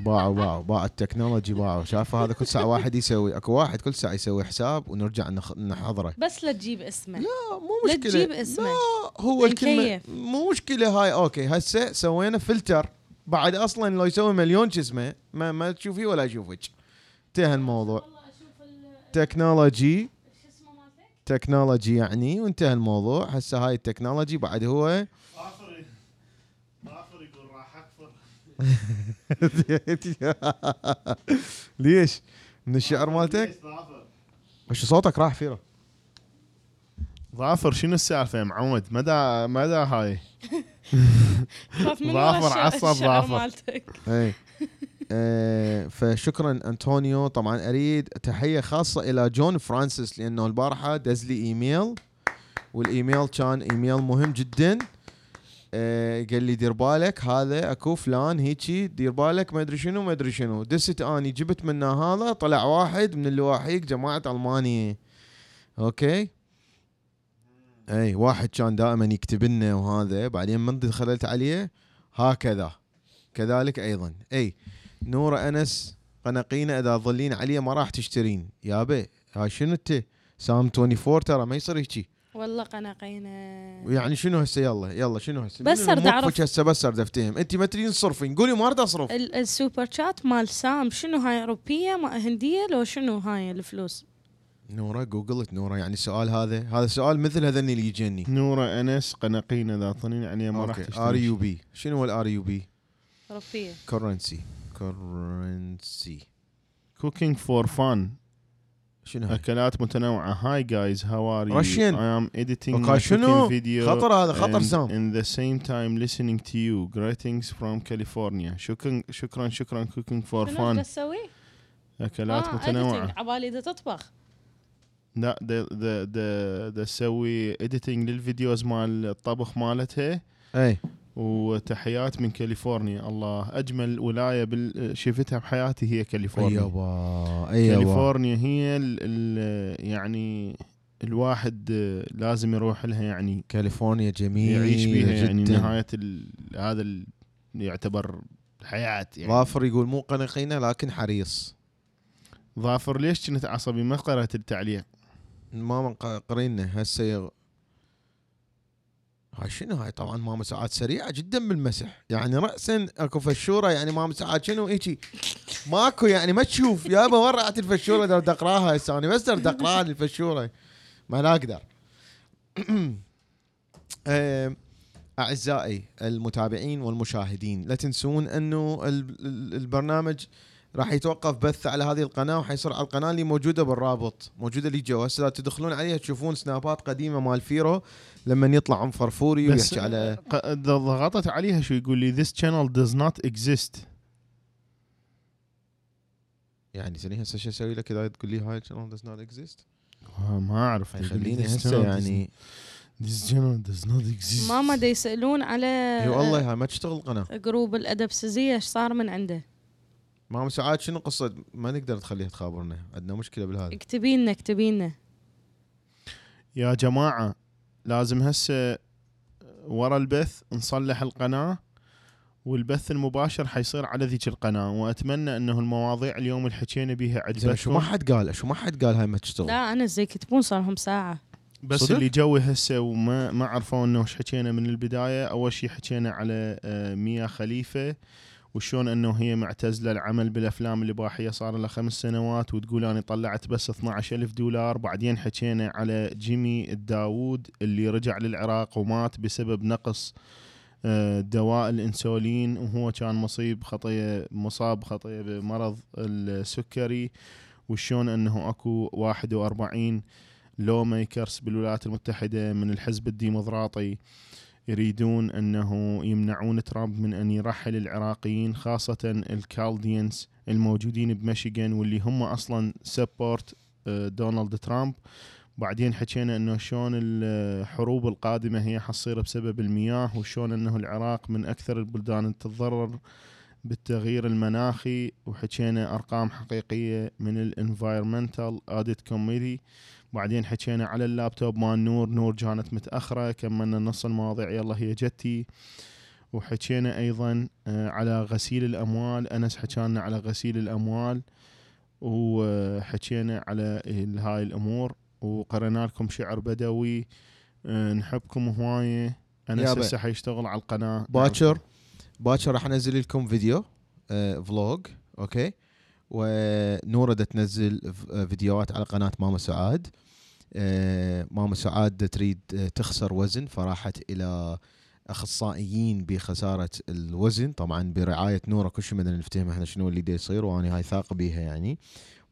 باعوا باعوا باع التكنولوجي باعوا شافه هذا كل ساعة واحد يسوي أكو واحد كل ساعة يسوي حساب ونرجع نخ- نحضره بس لا تجيب اسمه لا مو لا مشكلة تجيب اسمه. لا هو الكلمة. مو مشكلة هاي أوكي هسه سوينا فلتر بعد أصلا لو يسوي مليون شو اسمه ما, ما تشوفيه ولا يشوفك انتهى الموضوع تكنولوجي. تكنولوجي يعني وانتهى الموضوع. هسه هاي التكنولوجي بعد هو ظافر ظافر يقول راح اكفر. [laughs] ليش؟ من الشعر مالتك؟ ظافر وش صوتك راح فيره؟ ظافر شنو السالفة يا معود؟ مدى مدى هاي؟ [laughs] ظافر عصب ظافر. مالتك. اي آه، فشكرا أنطونيو. طبعا أريد تحية خاصة إلى جون فرانسيس لأنه البارحة دز لي إيميل والإيميل كان إيميل مهم جدا. آه، قال لي دير بالك هذا أكو فلان هيجي دير بالك ما أدري شنو ما أدري شنو. دست اني جبت منه هذا طلع واحد من اللواحيق جماعة المانيا okay. أي واحد كان دائما يكتب لنا وهذا بعدين من دخلت عليه. هكذا. كذلك أيضا. أي نورة أنس قنقينة إذا ظلين عليه ما راح تشترين. يابا هاي شنو أنت؟ سام 24 ترى ما يصير هيجي والله قنقينا يعني شنو هسه؟ يلا يلا شنو هسه؟ بس موقفك أعرف. هسه بس صرت أفتهم. أنت ما تريدين تصرفين قولي ما اريد اصرف ال- ال super chat مال سام شنو هاي روبية؟ ما هندية؟ لو شنو هاي الفلوس؟ نورة جوجلت نورة. يعني السؤال هذا هذا سؤال مثل هذا اللي يجيني. نورة أنس قنقين إذا طنين عليه ما راح ار يو بي شنو هو الار يو بي أوروبية. كورنسي كورنسي كوكينج فور فان شنو؟ أكلات متنوعة. هاي جايز هاو ار يو Russian. I am editing أوكي my شنو؟ cooking video خطر هذا خطر and سام. in the same time listening to you. Greetings from California. شكرا شكرا شكرا. Cooking for شنو بدك fun تسوي؟ أكلات آه متنوعة. عبالي إذا تطبخ. لا ده ده ده تسوي editing لل videos مال الطبخ مالتها أي. وتحيات من كاليفورنيا. الله أجمل ولاية بال... شفتها بحياتي هي كاليفورنيا. يابا اي يابا كاليفورنيا هي ال ال يعني الواحد لازم يروح لها يعني كاليفورنيا جميلة يعيش بيها يعني جداً. نهاية ال... هذا ال... يعتبر حياة يعني. ظافر يقول مو قنقينة لكن حريص. ظافر ليش كنت عصبي؟ ما قرأت التعليق. ق- قرينا هسه. هاي شنو هاي؟ طبعا ماما ساعات سريعة جدا بالمسح. يعني راسا أكو فشورة يعني ماما ساعات شنو هيجي ماكو يعني ما تشوف. يابا وين راحت الفشورة؟ لو أقرأها هسه أنا بس بدي أقرأها [laughs] الفشوره ما لا أقدر. [clears throat] أعزائي المتابعين والمشاهدين لا تنسون أنه ال- ال- البرنامج راح يتوقف بث على هذه القناة وحيصير على القناة اللي موجودة بالرابط موجودة اللي جوا هسه تدخلون عليها تشوفون سنابات قديمة مال فيرو. لما يطلع ام فرفوري ويحكي على ضغطت عليها شو يقول لي this channel does not exist. يعني سني هسه شو أسوي لك إذا تقول لي هاي channel does not exist آه، ما أعرف. خليني هسه يعني this channel does not exist. ماما دا يسألون على اي والله هاي ما تشتغل القناه group الادبسزيه إيش صار من عنده؟ ماما ساعات شنو قصة؟ ما نقدر نخليها تخابرنا عندنا مشكلة بالهذا. اكتبي لنا اكتبي لنا يا جماعة لازم هسه ورا البث نصلح القناة والبث المباشر حيصير على ذيك القناة. وأتمنى أنه المواضيع اليوم اللي حكينا بيها زين شو ما عجبتكم. حد قال شو ما حد قال هاي ما تشتغل. لا أنا زي يكتبون صار لهم ساعة. بس صدق؟ اللي جوي هسه وما ما عرفوا إنه إيش حكينا من البداية أول شيء حكينا على آه، ميا خليفة. وشون إنه هي معتزلة العمل بالأفلام الاباحيه صار لها خمس سنوات وتقول أنا طلعت بس 12 ألف دولار بعدين حكينا على جيمي الداوود اللي رجع للعراق ومات بسبب نقص آه، دواء الإنسولين وهو كان مصيب خطيه مصاب خطيه بمرض السكري وشون إنه أكو 41 lawmakers بالولايات المتحدة من الحزب الديمقراطي. يريدون أنه يمنعون ترامب من أن يرحل العراقيين خاصة ال Chaldeans الموجودين بميشيغان واللي هم أصلا support دونالد ترامب. بعدين حكينا إنه شلون الحروب القادمة هي حتصير بسبب المياه وشلون إنه العراق من أكثر البلدان اللي تتضرر بالتغيير المناخي. وحكينا أرقام حقيقية من ال Environmental Audit Committee بعدين حكينا على اللابتوب مال نور نور كانت متأخرة كملنا نص المواضيع يلا هي جتي. وحكينا أيضا آه، على غسيل الأموال. أنس حكانا على غسيل الأموال وحكينا على هاي الأمور. وقرينا لكم شعر بدوي آه، نحبكم هواية. أنس. هسه حيشتغل على القناة. باكر باكر راح أنزل لكم فيديو آه vlog okay؟ ونورة دا تنزل آه، فيديوهات على قناة ماما سعاد. ماما سعاد تريد آه، تخسر وزن فراحت إلى أخصائيين بخسارة الوزن. طبعا برعاية نورة كل شيء بدنا نفتهم إحنا شنو اللي دا يصير وأنا هاي واثق بيها يعني.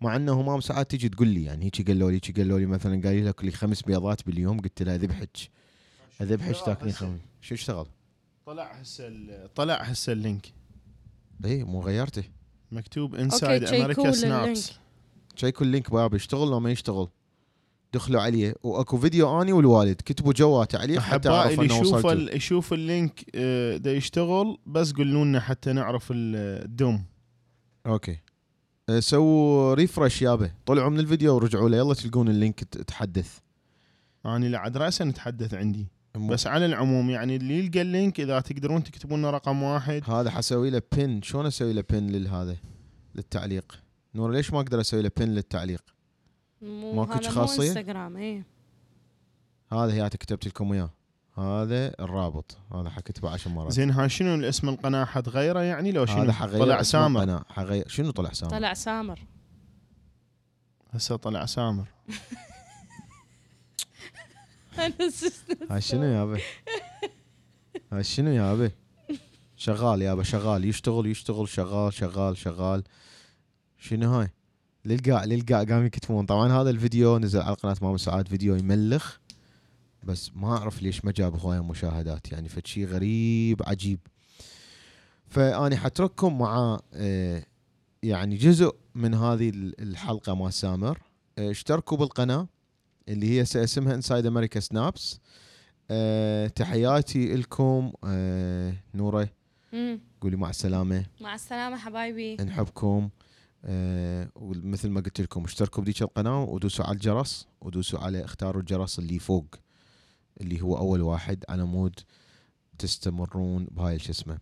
مع إنه ماما سعاد تيجي تقول لي يعني هيك قالوا لي هيك قالوا لي مثلا قال لي لك لي خمس بيضات باليوم. قلت لها ذبحك اذبحك تاكلين خمس. شو اشتغل؟ طلع هسه ال- طلع هسه ال link. اي مو غيرته. مكتوب Inside America Snaps شيكوا ال link. باب يشتغل لو ما يشتغل. دخلوا عليه. وأكو فيديو آني والوالد كتبوا جواته عليه حتى أعرف اللي انه يشوف يشوف ال link آه، دا يشتغل بس قولوا لنا حتى نعرف ال- الدم okay. أه، سووا refresh يابا طلعوا من الفيديو ورجعوا له. يلا تلقون ال link تحدث. أنا لعد راسا نتحدث عندي. مو- بس على العموم يعني اللي يلقى ال link إذا تقدرون تكتبون لنا رقم واحد. هذا حسوي له pin شلون أسوي له pin للهذا للتعليق؟ نور ليش ما أقدر أسوي له pin للتعليق؟ مو ماكو خاصية؟ انستغرام اي هذا هي كتبت لكم اياه هذا الرابط. هذا حكتبه عشر مرات. زين ها شنو الاسم القناة حتغيره يعني؟ لو شنو؟ هذا حغير طلع سامر. القناة. حغير شنو طلع سامر؟ طلع سامر. هسه طلع سامر. هاي شنو يابا هاي شنو يابا شغال يابا شغال. يشتغل يشتغل. شغال شغال شغال. شنو هاي؟ للقاع للقاع قاموا يكتبون. طبعا هذا الفيديو نزل على قناة ماما سعاد فيديو يملخ. بس ما أعرف ليش ما جاب هواية مشاهدات يعني فشي غريب عجيب. فاني حترككم مع آه، يعني جزء من هذه ال- الحلقة مع سامر. آه، اشتركوا بالقناة اللي هي اسمها Inside America Snaps أه تحياتي لكم أه نورة. قولي مع السلامة. مع السلامة حبايبي. نحبكم. أه ومثل ما قلت لكم اشتركوا بذيك القناة ودوسوا على الجرس ودوسوا على اختاروا الجرس اللي فوق اللي هو أول واحد. على مود تستمرون بهاي شو اسمه.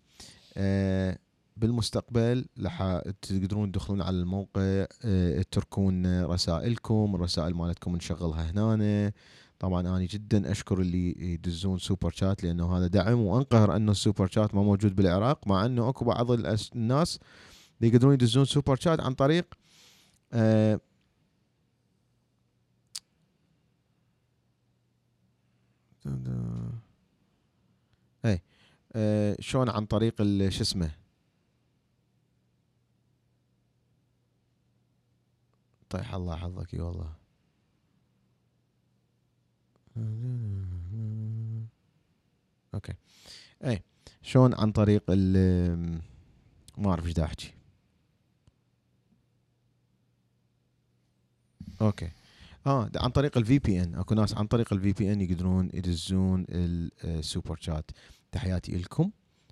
أه بالمستقبل لح تقدرون تدخلون على الموقع أه تتركون رسائلكم الرسائل مالتكم نشغلها هنا طبعا أنا جدا أشكر اللي يدزون super chat لأنه هذا دعم وأنقهر انه ال super chat ما موجود بالعراق مع أنه أكو بعض الناس اللي يقدرون يدزون super chat عن طريق آه اي آه شلون عن طريق شو اسمه؟ طيح الله حظك إي والله. أوكي. اي شلون عن طريق ال ما أعرف إيش احكي أوكي. آه عن طريق ال VPN أكو ناس عن طريق ال VPN يقدرون يدزون ال super chat. تحياتي لكم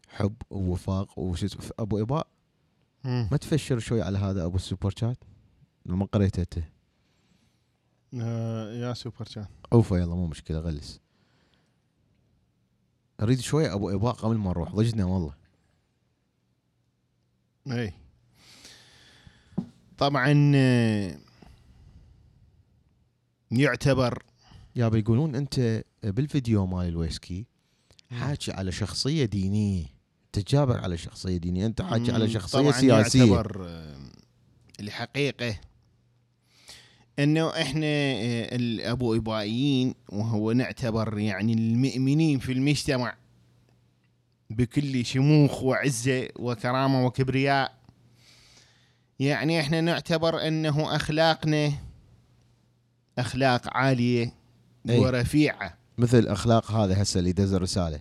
حب ووفاق اسمه- أبو اباء. ما تفشر شوي على هذا أبو السوبر شات؟ لما قريته. انت آه يا سوبر شات. أوفى يلا مو مشكلة غلس. أريد شوي أبو اباء قبل ما نروح ضجنا والله. اي طبعا آه، يعتبر يابا يقولون أنت بالفيديو مال الويسكي حاكي على شخصية دينية تجابر على شخصية دينية أنت حاكي على شخصية طبعاً سياسية. يعتبر الحقيقة إنه إحنا آه، الأبو ابائيين وهو نعتبر يعني المؤمنين في المجتمع بكل شموخ وعزة وكرامة وكبرياء. يعني إحنا نعتبر إنه أخلاقنا أخلاق عالية أي. ورفيعة مثل أخلاق هذا هسه اللي دز الرسالة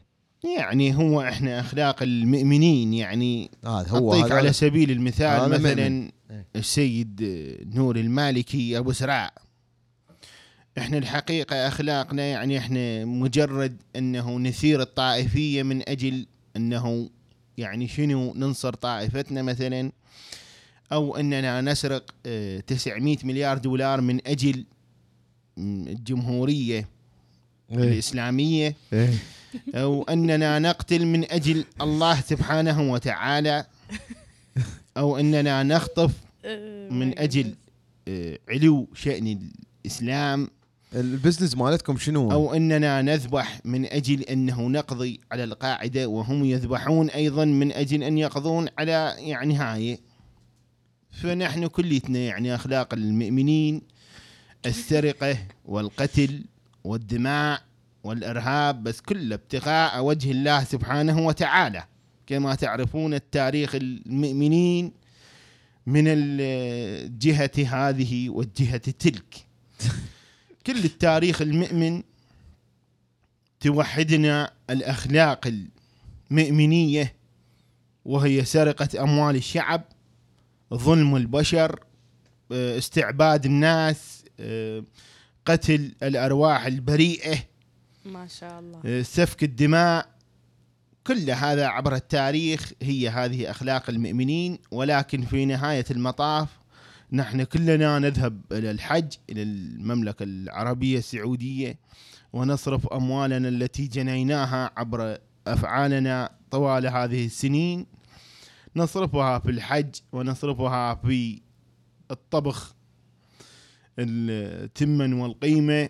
يعني هو إحنا أخلاق المؤمنين يعني هذا هو هذا على سبيل المثال مثلا. إيه. السيد نور المالكي أبو سراع إحنا الحقيقة أخلاقنا يعني إحنا مجرد إنه نثير الطائفية من أجل إنه يعني شنو ننصر طائفتنا مثلا أو إننا نسرق آه، 900 مليار دولار من أجل الجمهورية إيه. الإسلامية. إيه. أو أننا نقتل من أجل الله سبحانه وتعالى. أو أننا نخطف من أجل آه، علو شأن الإسلام. البزنس مالتكم شنو أو أننا نذبح من أجل أنه نقضي على القاعدة وهم يذبحون أيضا من أجل أن يقضون على يعني هاي. فنحن كليتنا يعني أخلاق المؤمنين. السرقة والقتل والدماء والإرهاب بس كله ابتغاء وجه الله سبحانه وتعالى. كما تعرفون التاريخ المؤمنين من الجهة هذه والجهة تلك. كل التاريخ المؤمن توحدنا الأخلاق المؤمنية وهي سرقة أموال الشعب ظلم البشر استعباد الناس قتل الأرواح البريئة ما شاء الله. سفك الدماء كل هذا عبر التاريخ هي هذه أخلاق المؤمنين ولكن في نهاية المطاف نحن كلنا نذهب إلى الحج إلى المملكة العربية السعودية ونصرف أموالنا التي جنيناها عبر أفعالنا طوال هذه السنين. نصرفها في الحج ونصرفها في الطبخ التمن والقيمة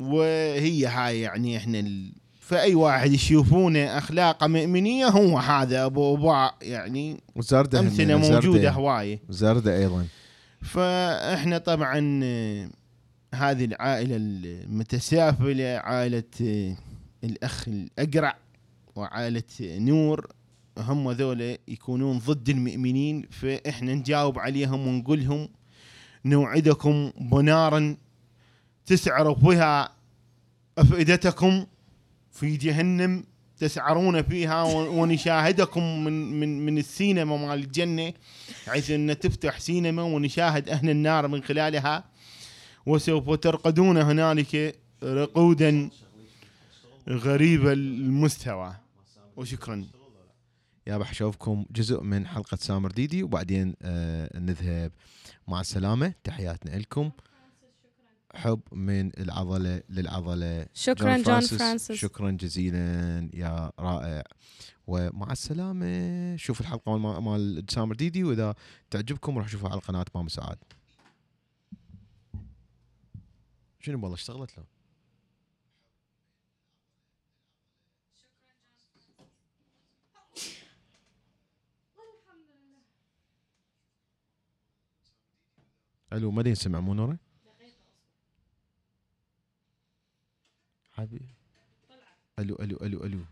وهي هاي يعني إحنا ال... فأي واحد يشوفونه أخلاقه مؤمنية هو هذا أبو أبو يعني وزردة أمثلة هم- موجودة زردة. هواية زردة أيضا فإحنا طبعا هذه عائلة آه، الأخ الأقرع وعائلة آه، نور هم ذولا يكونون ضد المؤمنين فإحنا نجاوب عليهم ونقولهم نوعدكم بنارا تسعر بها أفئدتكم في جهنم تسعرون فيها ونشاهدكم من من من السينما مال الجنة حيث أن تفتح سينما ونشاهد أهل النار من خلالها. وسوف ترقدون هنالك رقودا غريب المستوى. وشكرا. يا بحشوفكم جزء من حلقة سامر ديدي وبعدين آه نذهب. مع السلامة. تحياتنا لكم حب من العضلة للعضلة. شكرا جون فرانسيس. شكرا جزيلا يا رائع. ومع السلامة. شوف الحلقة مال مال سامر ديدي وإذا تعجبكم روح شوفوا على قناة مام سعاد. شنو والله اشتغلت له ألو ما دين سمع مو نوره حبيبي. ألو ألو ألو ألو.